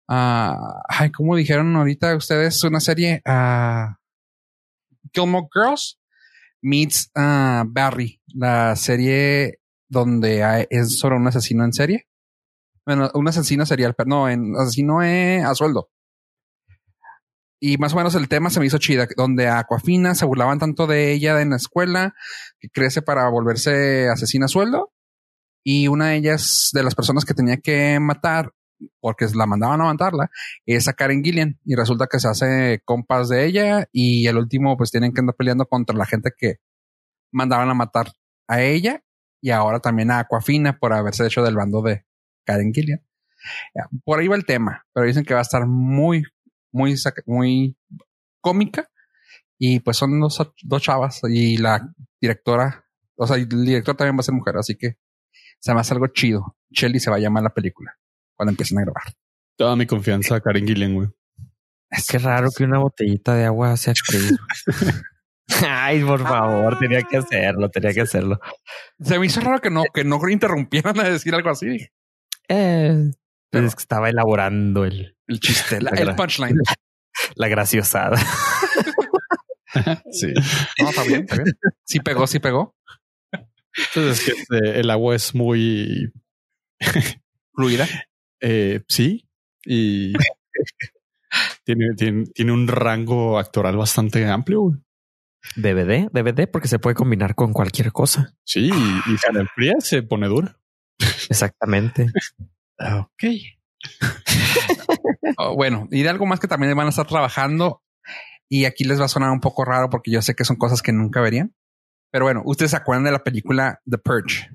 ah, ay, ¿cómo dijeron ahorita ustedes? Una serie uh, Gilmore Girls meets ah, Barry, la serie donde es sobre un asesino en serie. Bueno, un asesino serial, pero no, en asesino eh, a sueldo. Y más o menos el tema se me hizo chida, donde a Aquafina se burlaban tanto de ella en la escuela que crece para volverse asesina a sueldo. Y una de ellas, de las personas que tenía que matar, porque la mandaban a matarla, es a Karen Gillian. Y resulta que se hace compas de ella y el último pues tienen que andar peleando contra la gente que mandaban a matar a ella y ahora también a Aquafina por haberse hecho del bando de Karen Gillian. Por ahí va el tema, pero dicen que va a estar muy, muy, muy cómica. Y pues son dos, dos chavas y la directora, o sea, el director también va a ser mujer, así que se me hace algo chido. Shelly se va a llamar la película cuando empiecen a grabar. Toda mi confianza a Karen Gillian, güey. Qué raro que una botellita de agua sea actriz. Ay, por favor, tenía que hacerlo, tenía que hacerlo. Se me hizo raro que no, que no interrumpieran a decir algo así. Eh, Pero- es que estaba elaborando el, El chiste, la- La el punchline. la graciosada. Sí. No, está bien, está bien. Sí pegó, sí pegó. Entonces, es que este, el agua es muy, Fluida. eh, sí, y tiene, tiene, tiene un rango actoral bastante amplio. güey. DVD, DVD, porque se puede combinar con cualquier cosa. Sí, y, y la enfría se pone dura. Exactamente. Ok. Oh, bueno, y de algo más que también van a estar trabajando. Y aquí les va a sonar un poco raro porque yo sé que son cosas que nunca verían. Pero bueno, ustedes se acuerdan de la película The Purge.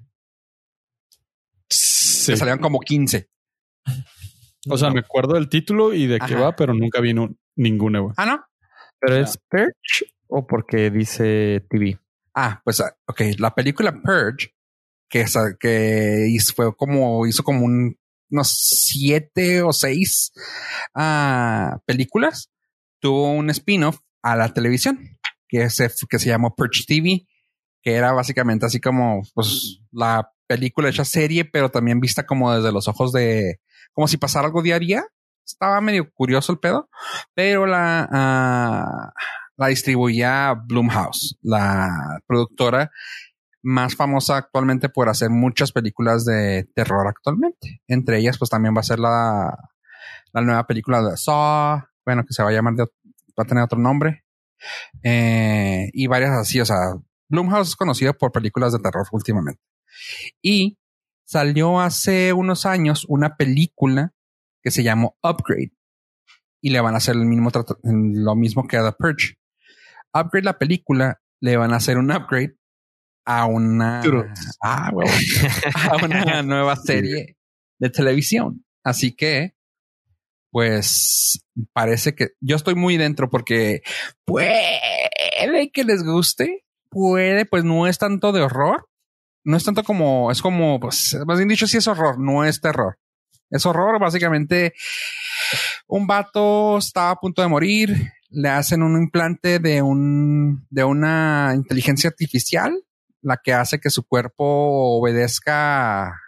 Sí. Que salieron como 15. O sea, me acuerdo del título y de qué Ajá. va, pero nunca vi nu- ninguna. güey. Ah, no. Pero es Perch o porque dice TV. Ah, pues, ah, ok. La película Purge, que, hizo, fue como, hizo como un, unos siete o seis ah, películas, tuvo un spin-off a la televisión que se, que se llamó Purge TV, que era básicamente así como, pues, la película hecha serie, pero también vista como desde los ojos de, como si pasara algo día. Estaba medio curioso el pedo, pero la, ah, la distribuía Blumhouse, la productora más famosa actualmente por hacer muchas películas de terror actualmente. Entre ellas, pues también va a ser la, la nueva película de Saw, bueno, que se va a llamar, de- va a tener otro nombre. Eh, y varias así, o sea, Blumhouse es conocido por películas de terror últimamente. Y salió hace unos años una película que se llamó Upgrade. Y le van a hacer el mismo lo mismo que a The Purge. Upgrade la película, le van a hacer un upgrade a una, ah, a una nueva serie de televisión. Así que, pues, parece que yo estoy muy dentro porque puede que les guste, puede, pues no es tanto de horror, no es tanto como, es como, pues, más bien dicho, sí es horror, no es terror. Es horror, básicamente. un vato estaba a punto de morir, le hacen un implante de un de una inteligencia artificial, la que hace que su cuerpo obedezca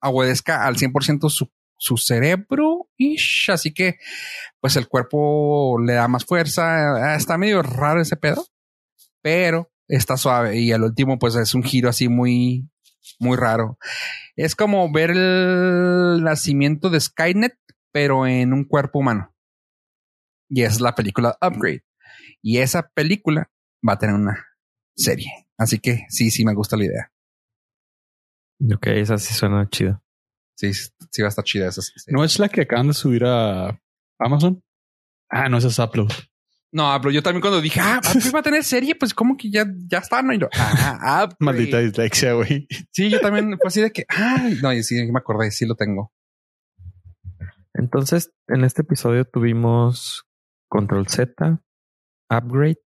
obedezca al 100% su, su cerebro, ish, así que pues el cuerpo le da más fuerza, está medio raro ese pedo, pero está suave y al último pues es un giro así muy muy raro. Es como ver el nacimiento de Skynet, pero en un cuerpo humano. Y es la película Upgrade. Y esa película va a tener una serie. Así que sí, sí me gusta la idea. Ok, esa sí suena chido. Sí, sí va a estar chida esa. serie. ¿No es la que acaban de subir a Amazon? Ah, no, esa es Upload. No, pero yo también cuando dije, ah, Upgrade va a tener serie, pues como que ya, ya está, ¿no? Y yo, ah, Upgrade. Maldita dislexia, güey. Sí, yo también fue así de que, ay, no, y sí, me acordé, sí lo tengo. Entonces, en este episodio tuvimos Control Z, Upgrade.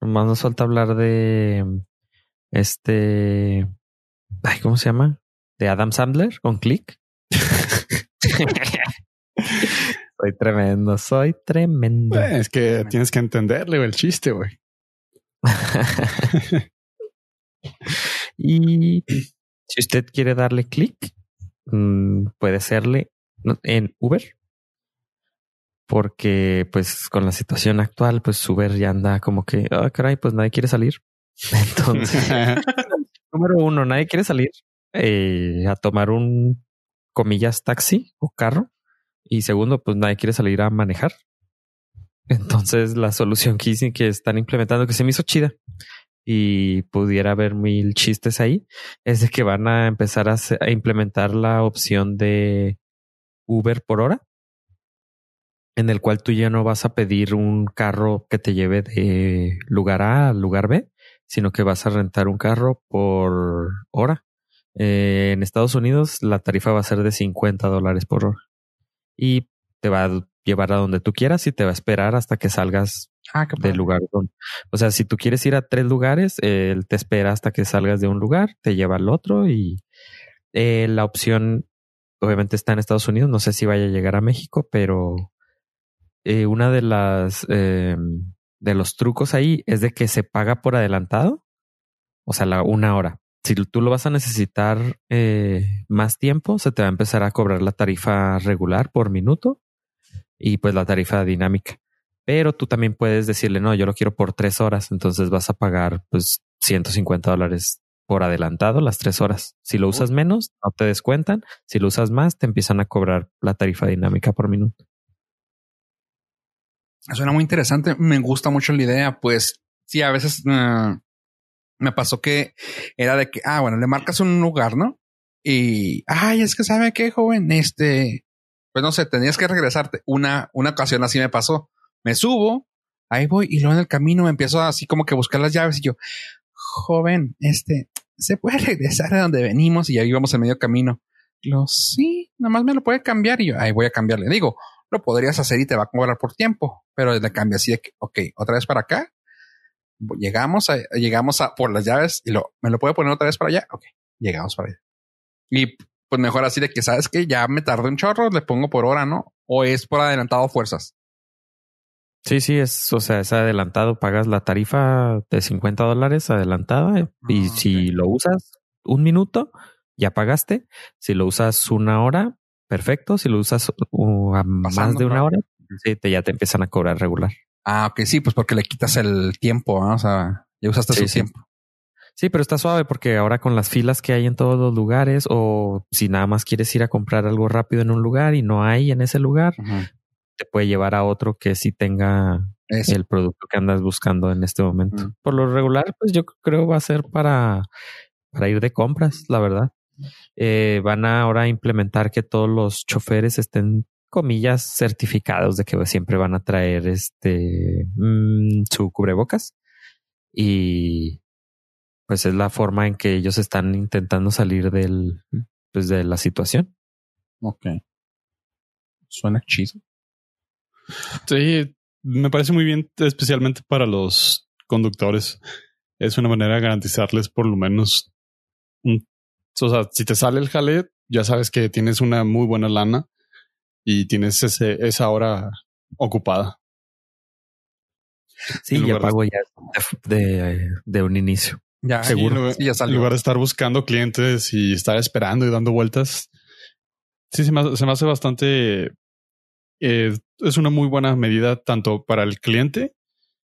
Nomás nos falta hablar de este. Ay, ¿cómo se llama? De Adam Sandler con Click. soy tremendo, soy tremendo. Es que tienes que entenderle el chiste, güey. y si usted quiere darle clic, mm, puede hacerle en Uber. Porque, pues, con la situación actual, pues Uber ya anda como que, ah, caray, pues nadie quiere salir. Entonces, número uno, nadie quiere salir eh, a tomar un, comillas, taxi o carro. Y segundo, pues nadie quiere salir a manejar. Entonces, la solución que dicen que están implementando, que se me hizo chida y pudiera haber mil chistes ahí, es de que van a empezar a, implementar la opción de Uber por hora, en el cual tú ya no vas a pedir un carro que te lleve de lugar A al lugar B, sino que vas a rentar un carro por hora. Eh, en Estados Unidos la tarifa va a ser de 50 dólares por hora y te va a llevar a donde tú quieras y te va a esperar hasta que salgas Ah, del lugar donde. O sea, si tú quieres ir a tres lugares, eh, él te espera hasta que salgas de un lugar, te lleva al otro y eh, la opción obviamente está en Estados Unidos. No sé si vaya a llegar a México, pero eh, una de las eh, de los trucos ahí es de que se paga por adelantado, o sea, la una hora. Si tú lo vas a necesitar eh, más tiempo, se te va a empezar a cobrar la tarifa regular por minuto y pues la tarifa dinámica. Pero tú también puedes decirle, no, yo lo quiero por tres horas, entonces vas a pagar pues 150 dólares por adelantado las tres horas. Si lo usas menos, no te descuentan. Si lo usas más, te empiezan a cobrar la tarifa dinámica por minuto. Suena muy interesante. Me gusta mucho la idea. Pues sí, a veces eh, me pasó que era de que, ah, bueno, le marcas un lugar, ¿no? Y, ay, es que sabe qué, joven, este, pues no sé, tenías que regresarte. Una, una ocasión así me pasó. Me subo, ahí voy, y luego en el camino me empiezo así como que a buscar las llaves y yo, joven, este, ¿se puede regresar de donde venimos? Y ahí íbamos en medio camino. Lo sí, nada más me lo puede cambiar y yo, ahí voy a cambiarle. Digo, lo podrías hacer y te va a cobrar por tiempo, pero le cambia así de que, ok, otra vez para acá. Llegamos a, llegamos a por las llaves y lo, me lo puede poner otra vez para allá. Ok, llegamos para allá. Y pues mejor así de que sabes que ya me tardé un chorro, le pongo por hora, ¿no? O es por adelantado fuerzas. Sí, sí, es, o sea, es adelantado. Pagas la tarifa de 50 dólares adelantada y Ah, si lo usas un minuto, ya pagaste. Si lo usas una hora, perfecto. Si lo usas uh, a más de una hora, sí, te, ya te empiezan a cobrar regular. Ah, ok, sí, pues porque le quitas el tiempo, ¿no? O sea, ya usaste Sí, su sí. tiempo. Sí, pero está suave porque ahora con las filas que hay en todos los lugares o si nada más quieres ir a comprar algo rápido en un lugar y no hay en ese lugar, te puede llevar a otro que sí tenga Eso. el producto que andas buscando en este momento. Por lo regular, pues yo creo va a ser para, para ir de compras, la verdad. Eh, van a ahora implementar que todos los choferes estén comillas certificados de que siempre van a traer este mm, su cubrebocas y pues es la forma en que ellos están intentando salir del pues de la situación. Ok. Suena chido. Sí, me parece muy bien, especialmente para los conductores. Es una manera de garantizarles por lo menos un, o sea, si te sale el jale, ya sabes que tienes una muy buena lana y tienes ese, esa hora ocupada. Sí, ya de- pago ya de, de un inicio. Ya, Seguro. Sí, ya En lugar de estar buscando clientes y estar esperando y dando vueltas. Sí, se me, hace- se me hace bastante. eh, es una muy buena medida tanto para el cliente,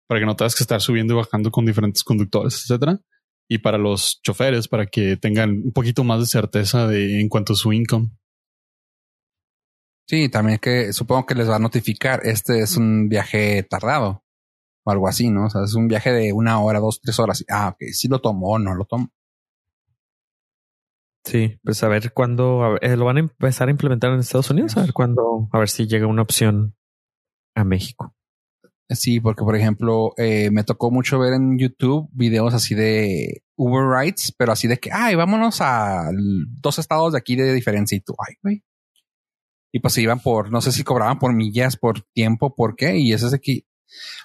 para que no tengas que estar subiendo y bajando con diferentes conductores, etcétera, y para los choferes, para que tengan un poquito más de certeza de en cuanto a su income. Sí, también que supongo que les va a notificar. Este es un viaje tardado o algo así, ¿no? O sea, es un viaje de una hora, dos, tres horas. Ah, ok, sí lo tomo o no lo tomo. Sí, pues a ver cuándo eh, lo van a empezar a implementar en Estados Unidos, a ver cuándo, a ver si llega una opción a México. Sí, porque por ejemplo, eh, me tocó mucho ver en YouTube videos así de Uber Rides, pero así de que, ay, vámonos a dos estados de aquí de diferencia y tú, ay, güey. Y pues se iban por, no sé si cobraban por millas, por tiempo, por qué. Y eso es de que,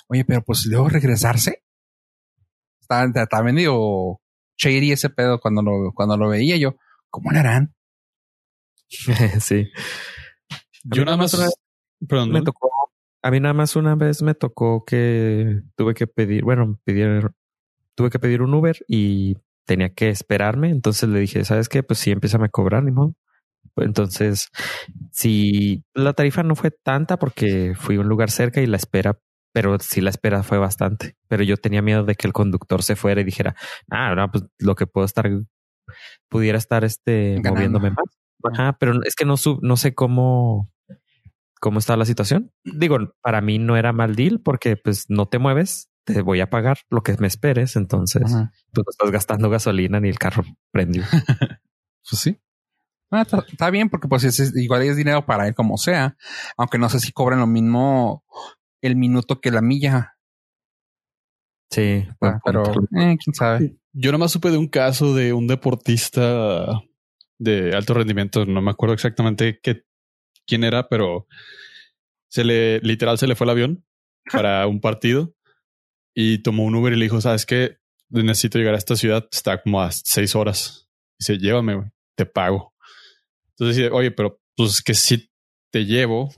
oye, pero pues luego regresarse. Está, está medio shady ese pedo cuando lo, cuando lo veía yo. ¿Cómo le harán? sí. Yo nada más. Perdón, me ¿no? tocó, a mí nada más una vez me tocó que tuve que pedir, bueno, pedir, tuve que pedir un Uber y tenía que esperarme. Entonces le dije, ¿sabes qué? Pues sí, empieza a cobrar, ni modo. Pues Entonces, si la tarifa no fue tanta porque fui a un lugar cerca y la espera, pero sí la espera fue bastante. Pero yo tenía miedo de que el conductor se fuera y dijera, ah, no, pues lo que puedo estar, pudiera estar este Ganando. moviéndome más. Ajá, pero es que no sub, no sé cómo, cómo está la situación. Digo, para mí no era mal deal porque pues no te mueves, te voy a pagar lo que me esperes. Entonces, Ajá. tú no estás gastando gasolina ni el carro prendió. Pues sí. Ah, está, está bien porque pues es, es- igual es dinero para él como sea, aunque no sé si cobran lo mismo el minuto que la milla, Sí, Ah, pero eh, quién sabe. Yo nada más supe de un caso de un deportista de alto rendimiento. No me acuerdo exactamente qué, quién era, pero se le literal se le fue el avión para un partido y tomó un Uber y le dijo, sabes qué, necesito llegar a esta ciudad. Está como a seis horas. Dice, llévame, güey, te pago. Entonces dice, oye, pero pues que si te llevo,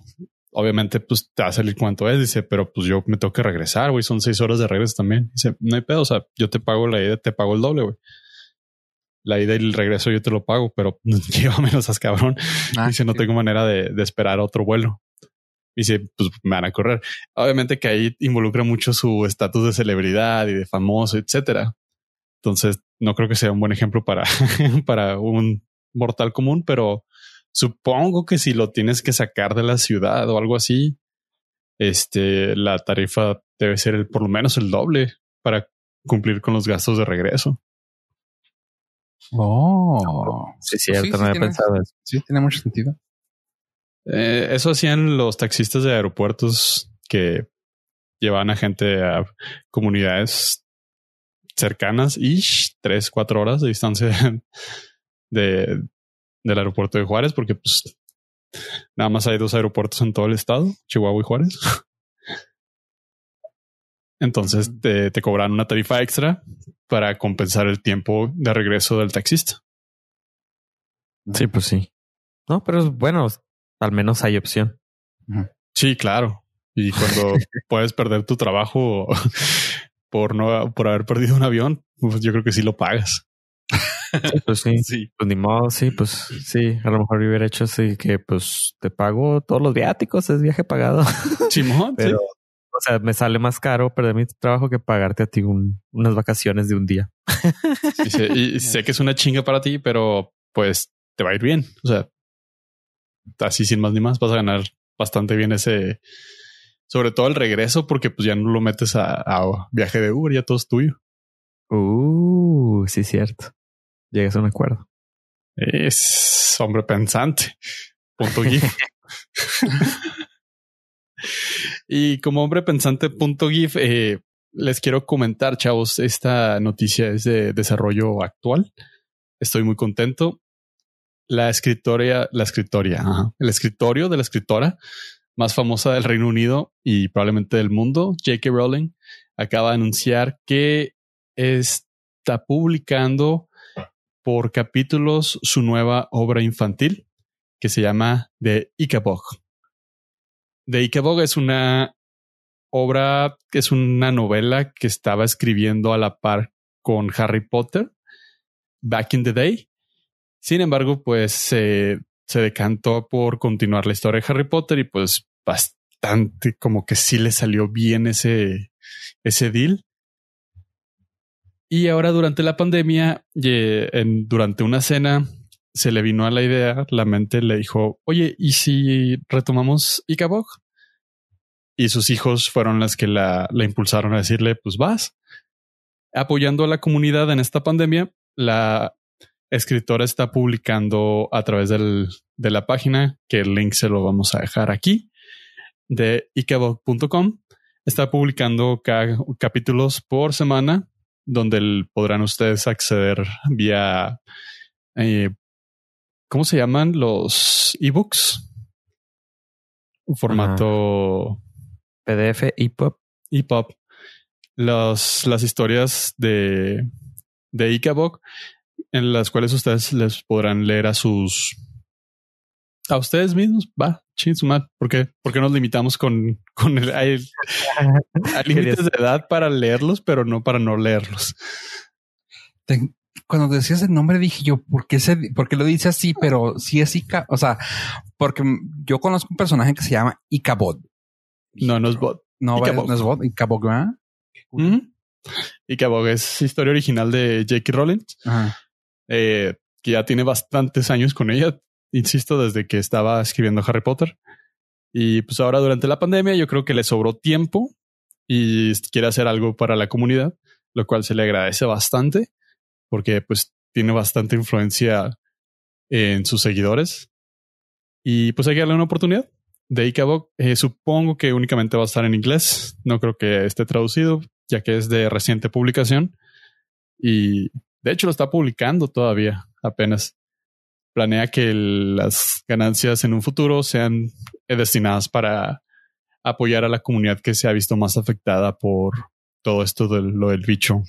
obviamente pues te va a salir cuánto es. Dice, pero pues yo me tengo que regresar, güey. Son seis horas de regreso también. Dice, no hay pedo. O sea, yo te pago la ida, te pago el doble, güey. La ida y el regreso yo te lo pago, pero llévame, no seas cabrón. Ah, Dice, no sí. tengo manera de, de esperar otro vuelo. Dice, pues me van a correr. Obviamente que ahí involucra mucho su estatus de celebridad y de famoso, etcétera. Entonces, no creo que sea un buen ejemplo para, para un mortal común, pero supongo que si lo tienes que sacar de la ciudad o algo así, este, la tarifa debe ser el, por lo menos el doble para cumplir con los gastos de regreso. Oh, Sí, cierto, sí, no había tiene- pensado eso. sí, tiene mucho sentido. Eh, eso hacían los taxistas de aeropuertos que llevaban a gente a comunidades cercanas y tres, cuatro horas de distancia de, del aeropuerto de Juárez, porque pues nada más hay dos aeropuertos en todo el estado, Chihuahua y Juárez. Entonces te, te cobran una tarifa extra para compensar el tiempo de regreso del taxista. Sí, pues sí. No, pero es bueno, al menos hay opción. Sí, claro. Y cuando puedes perder tu trabajo por no por haber perdido un avión, pues yo creo que sí lo pagas. Sí, pues sí. Sí. Pues ni modo, sí, pues sí. A lo mejor hubiera hecho así que pues te pago todos los viáticos, es viaje pagado. Simón, Pero, sí. O sea, me sale más caro perder mi trabajo que pagarte a ti un- unas vacaciones de un día. Y sé, y sé que es una chinga para ti, pero pues te va a ir bien. O sea, así sin más ni más, vas a ganar bastante bien ese, sobre todo el regreso, porque pues ya no lo metes a, a viaje de Uber, ya todo es tuyo. Uh, sí, cierto. Llegas a un acuerdo. Es hombre pensante. Punto GIF. y como hombre pensante punto GIF, eh, les quiero comentar, chavos, esta noticia es de desarrollo actual. Estoy muy contento. La escritoria, la escritoria, el escritorio de la escritora más famosa del Reino Unido y probablemente del mundo, J.K. Rowling, acaba de anunciar que está publicando por capítulos su nueva obra infantil que se llama The Icabog The Ikebog es una obra, es una novela que estaba escribiendo a la par con Harry Potter back in the day. Sin embargo, pues se decantó por continuar la historia de Harry Potter y pues bastante como que sí le salió bien ese, ese deal. Y ahora durante la pandemia, durante una cena, se le vino a la idea, la mente le dijo, oye, ¿y si retomamos Ikabog? Y sus hijos fueron las que la, la impulsaron a decirle, pues vas. Apoyando a la comunidad en esta pandemia, la escritora está publicando a través del, de la página, que el link se lo vamos a dejar aquí, de ikebog.com. Está publicando capítulos por semana donde podrán ustedes acceder vía, eh, ¿cómo se llaman los ebooks? Un formato PDF, EPUB. EPUB. Las, las historias de, de Ikebog en las cuales ustedes les podrán leer a sus a ustedes mismos. Va, chinsumat. ¿Por qué? ¿Por qué nos limitamos con, con el, hay, límites de edad para leerlos, pero no para no leerlos? cuando decías el nombre dije yo, ¿por qué, se, por qué lo dice así? Pero sí es Ica, o sea, porque yo conozco un personaje que se llama Icabod. No, no es bot. No, no es bot, Icabod, ¿verdad? Icabod es historia original de J.K. Rowling, eh, que ya tiene bastantes años con ella insisto, desde que estaba escribiendo Harry Potter. Y pues ahora durante la pandemia yo creo que le sobró tiempo y quiere hacer algo para la comunidad, lo cual se le agradece bastante porque pues tiene bastante influencia en sus seguidores. Y pues hay que darle una oportunidad. De Icabog, eh, supongo que únicamente va a estar en inglés. No creo que esté traducido, ya que es de reciente publicación. Y de hecho lo está publicando todavía, apenas planea que las ganancias en un futuro sean destinadas para apoyar a la comunidad que se ha visto más afectada por todo esto de lo del bicho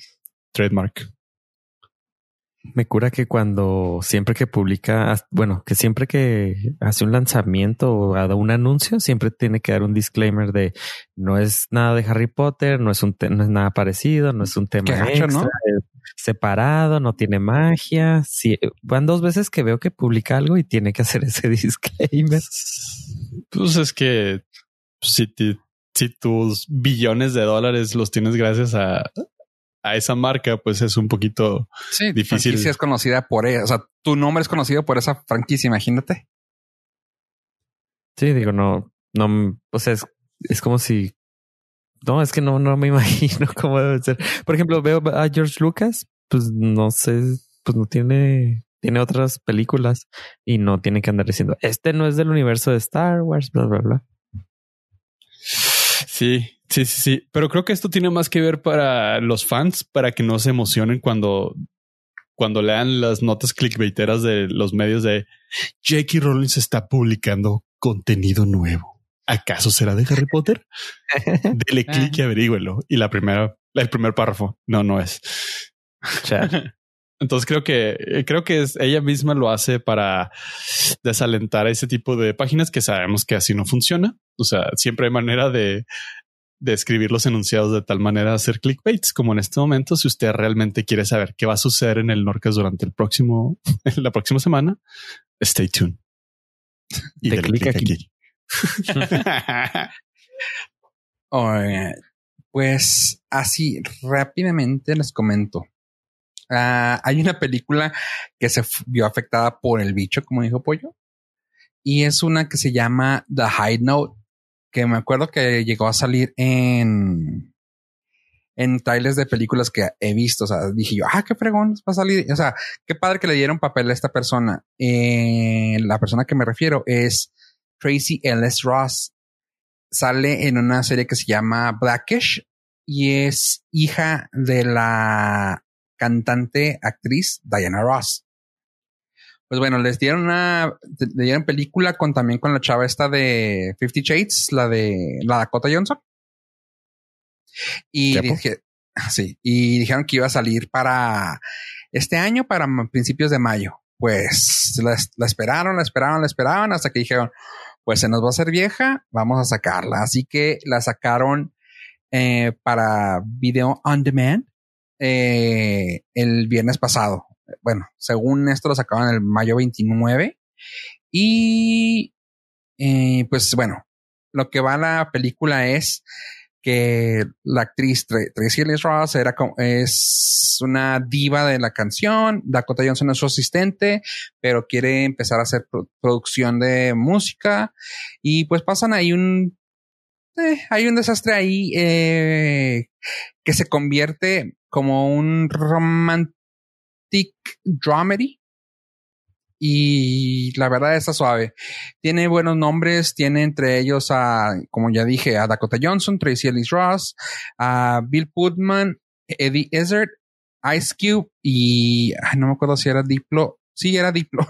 trademark. Me cura que cuando siempre que publica, bueno, que siempre que hace un lanzamiento o da un anuncio, siempre tiene que dar un disclaimer de no es nada de Harry Potter, no es un no es nada parecido, no es un tema extra, separado, no tiene magia. Sí, van dos veces que veo que publica algo y tiene que hacer ese disclaimer. Pues es que si, si tus billones de dólares los tienes gracias a, a esa marca, pues es un poquito sí, difícil. es conocida por ella. O sea, tu nombre es conocido por esa franquicia, imagínate. Sí, digo, no, no, o sea, es, es como si no, es que no, no me imagino cómo debe ser. Por ejemplo, veo a George Lucas, pues no sé, pues no tiene, tiene otras películas y no tiene que andar diciendo, este no es del universo de Star Wars, bla, bla, bla. Sí, sí, sí, sí. Pero creo que esto tiene más que ver para los fans, para que no se emocionen cuando, cuando lean las notas clickbaiteras de los medios de Jackie Rowling está publicando contenido nuevo. ¿acaso será de Harry Potter? Dele clic y averígüelo. Y la primera, el primer párrafo, no, no es. Entonces creo que creo que es, ella misma lo hace para desalentar a ese tipo de páginas que sabemos que así no funciona. O sea, siempre hay manera de, de escribir los enunciados de tal manera de hacer clickbaits como en este momento. Si usted realmente quiere saber qué va a suceder en el Norcas durante el próximo, la próxima semana, stay tuned. Y de clic aquí. pues así rápidamente les comento. Ah, hay una película que se vio afectada por el bicho, como dijo Pollo, y es una que se llama The High Note, que me acuerdo que llegó a salir en en trailers de películas que he visto. O sea, dije yo, ah, qué fregón va a salir. O sea, qué padre que le dieron papel a esta persona. Eh, la persona que me refiero es Tracy Ellis Ross. Sale en una serie que se llama Blackish y es hija de la cantante actriz Diana Ross. Pues bueno, les dieron una, le dieron película con también con la chava esta de Fifty Shades, la de la Dakota Johnson. Y dije, sí, y dijeron que iba a salir para este año, para principios de mayo. Pues la, la esperaron, la esperaron, la esperaron hasta que dijeron, pues se nos va a hacer vieja, vamos a sacarla. Así que la sacaron eh, para video on demand eh, el viernes pasado. Bueno, según esto lo sacaron el mayo 29 y eh, pues bueno, lo que va a la película es que la actriz Tracy Ellis Ross es una diva de la canción, Dakota Johnson es su asistente, pero quiere empezar a hacer producción de música. Y pues pasan ahí un eh, hay un desastre ahí que se convierte como un romantic dramedy y la verdad está suave. Tiene buenos nombres, tiene entre ellos a, como ya dije, a Dakota Johnson, Tracy Ellis Ross, a Bill Putman, Eddie Izzard, Ice Cube y no me acuerdo si era Diplo. Sí, era Diplo.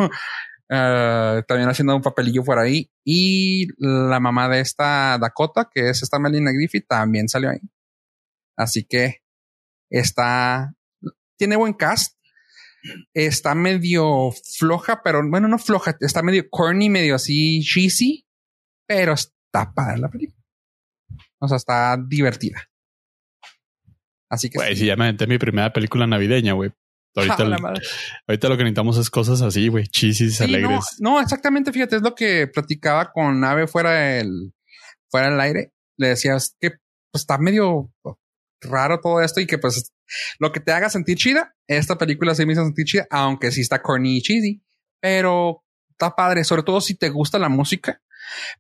Uh, también haciendo un papelillo por ahí. Y la mamá de esta Dakota, que es esta Melina Griffith, también salió ahí. Así que está, tiene buen cast está medio floja, pero bueno, no floja, está medio corny, medio así cheesy, pero está para la película. O sea, está divertida. Así que. Güey, si ya me aventé mi primera película navideña, güey. Ahorita, ahorita, lo que necesitamos es cosas así, güey, cheesy, alegres. No, exactamente. Fíjate, es lo que platicaba con Ave fuera del, fuera del aire. Le decías que pues, está medio raro todo esto y que pues lo que te haga sentir chida, esta película sí me hizo sentir chida, aunque sí está corny y cheesy, pero está padre, sobre todo si te gusta la música.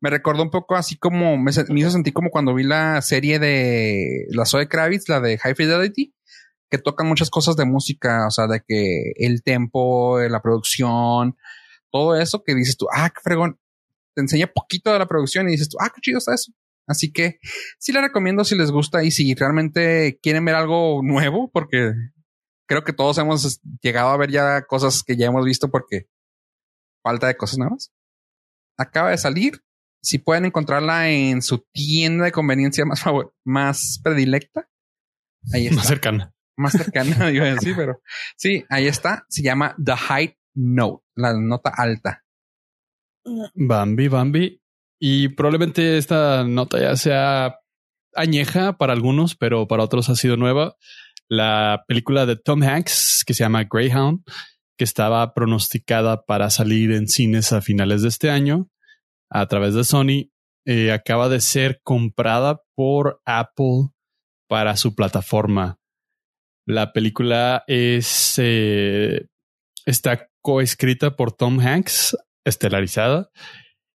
Me recordó un poco así como me, hizo sentir como cuando vi la serie de la Zoe Kravitz, la de High Fidelity, que tocan muchas cosas de música, o sea, de que el tempo, la producción, todo eso que dices tú, ah, qué fregón, te enseña poquito de la producción y dices tú, ah, qué chido está eso. Así que sí le recomiendo si les gusta y si realmente quieren ver algo nuevo, porque creo que todos hemos llegado a ver ya cosas que ya hemos visto porque falta de cosas nuevas. Acaba de salir. Si pueden encontrarla en su tienda de conveniencia más favor, más predilecta. Ahí está. Más cercana. Más cercana, iba a decir, pero sí, ahí está. Se llama The High Note, la nota alta. Bambi, Bambi. Y probablemente esta nota ya sea añeja para algunos, pero para otros ha sido nueva. La película de Tom Hanks, que se llama Greyhound, que estaba pronosticada para salir en cines a finales de este año a través de Sony, eh, acaba de ser comprada por Apple para su plataforma. La película es eh, está coescrita por Tom Hanks, estelarizada,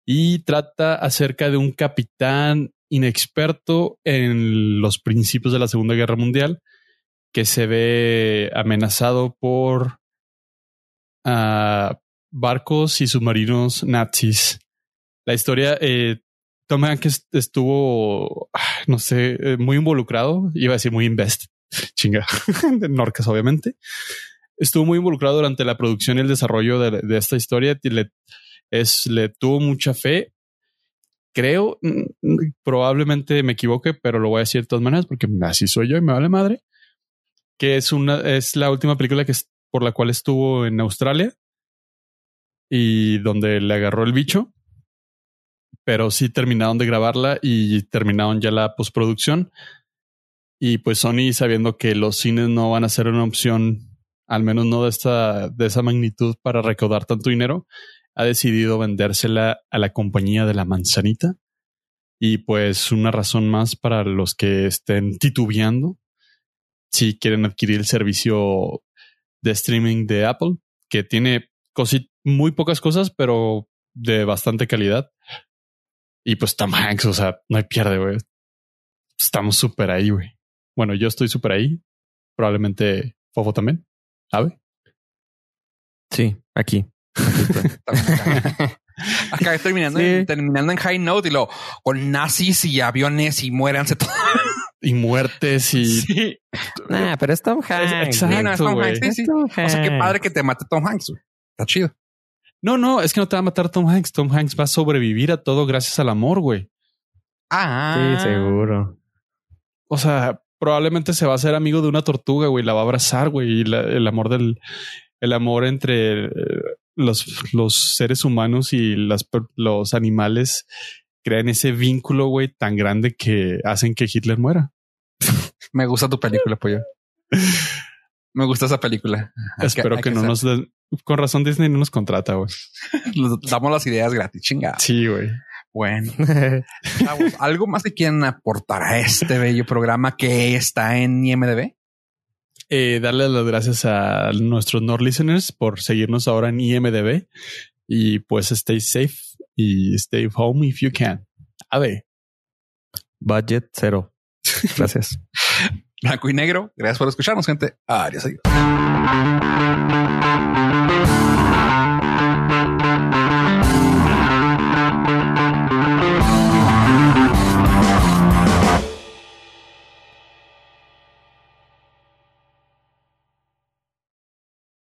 y trata acerca de un capitán inexperto en los principios de la Segunda Guerra Mundial que se ve amenazado por uh, barcos y submarinos nazis. La historia, eh, Tom Hanks estuvo, ah, no sé, eh, muy involucrado, iba a decir muy invest, chinga, de Norcas obviamente. Estuvo muy involucrado durante la producción y el desarrollo de, de esta historia. Le, es, le tuvo mucha fe. Creo, mm, probablemente me equivoque, pero lo voy a decir de todas maneras porque así soy yo y me vale madre. Que es una, es la última película que por la cual estuvo en Australia y donde le agarró el bicho. Pero sí terminaron de grabarla y terminaron ya la postproducción. Y pues Sony, sabiendo que los cines no van a ser una opción, al menos no de esta, de esa magnitud para recaudar tanto dinero, ha decidido vendérsela a la compañía de la manzanita. Y pues una razón más para los que estén titubeando si quieren adquirir el servicio de streaming de Apple, que tiene muy pocas cosas, pero de bastante calidad. Y pues Tom o sea, no hay pierde, güey. Estamos súper ahí, güey. Bueno, yo estoy súper ahí. Probablemente Fofo también. ¿Sabe? Sí, aquí. Acá terminando, en, terminando en high note y lo con nazis y aviones y muéranse todos. y muertes y. Sí. pero es Tom Hanks. Exacto, Tom Hanks. O sea, qué padre que te mate Tom Hanks. Está chido. No, no, es que no te va a matar Tom Hanks. Tom Hanks va a sobrevivir a todo gracias al amor, güey. Ah, sí, seguro. O sea, probablemente se va a hacer amigo de una tortuga, güey. La va a abrazar, güey. Y el amor del, el amor entre los, los seres humanos y las, los animales crean ese vínculo, güey, tan grande que hacen que Hitler muera. Me gusta tu película, pollo. Me gusta esa película. Hay Espero que, no hacer- nos. Con razón Disney no nos contrata, güey. damos las ideas gratis, chingada. Sí, güey. Bueno, chavos, algo más que quieran aportar a este bello programa que está en IMDb. Eh, darle las gracias a nuestros Nord listeners por seguirnos ahora en IMDB y pues stay safe y stay home if you can. A ver. Budget cero. Gracias. Blanco y negro. Gracias por escucharnos, gente. Adiós. adiós.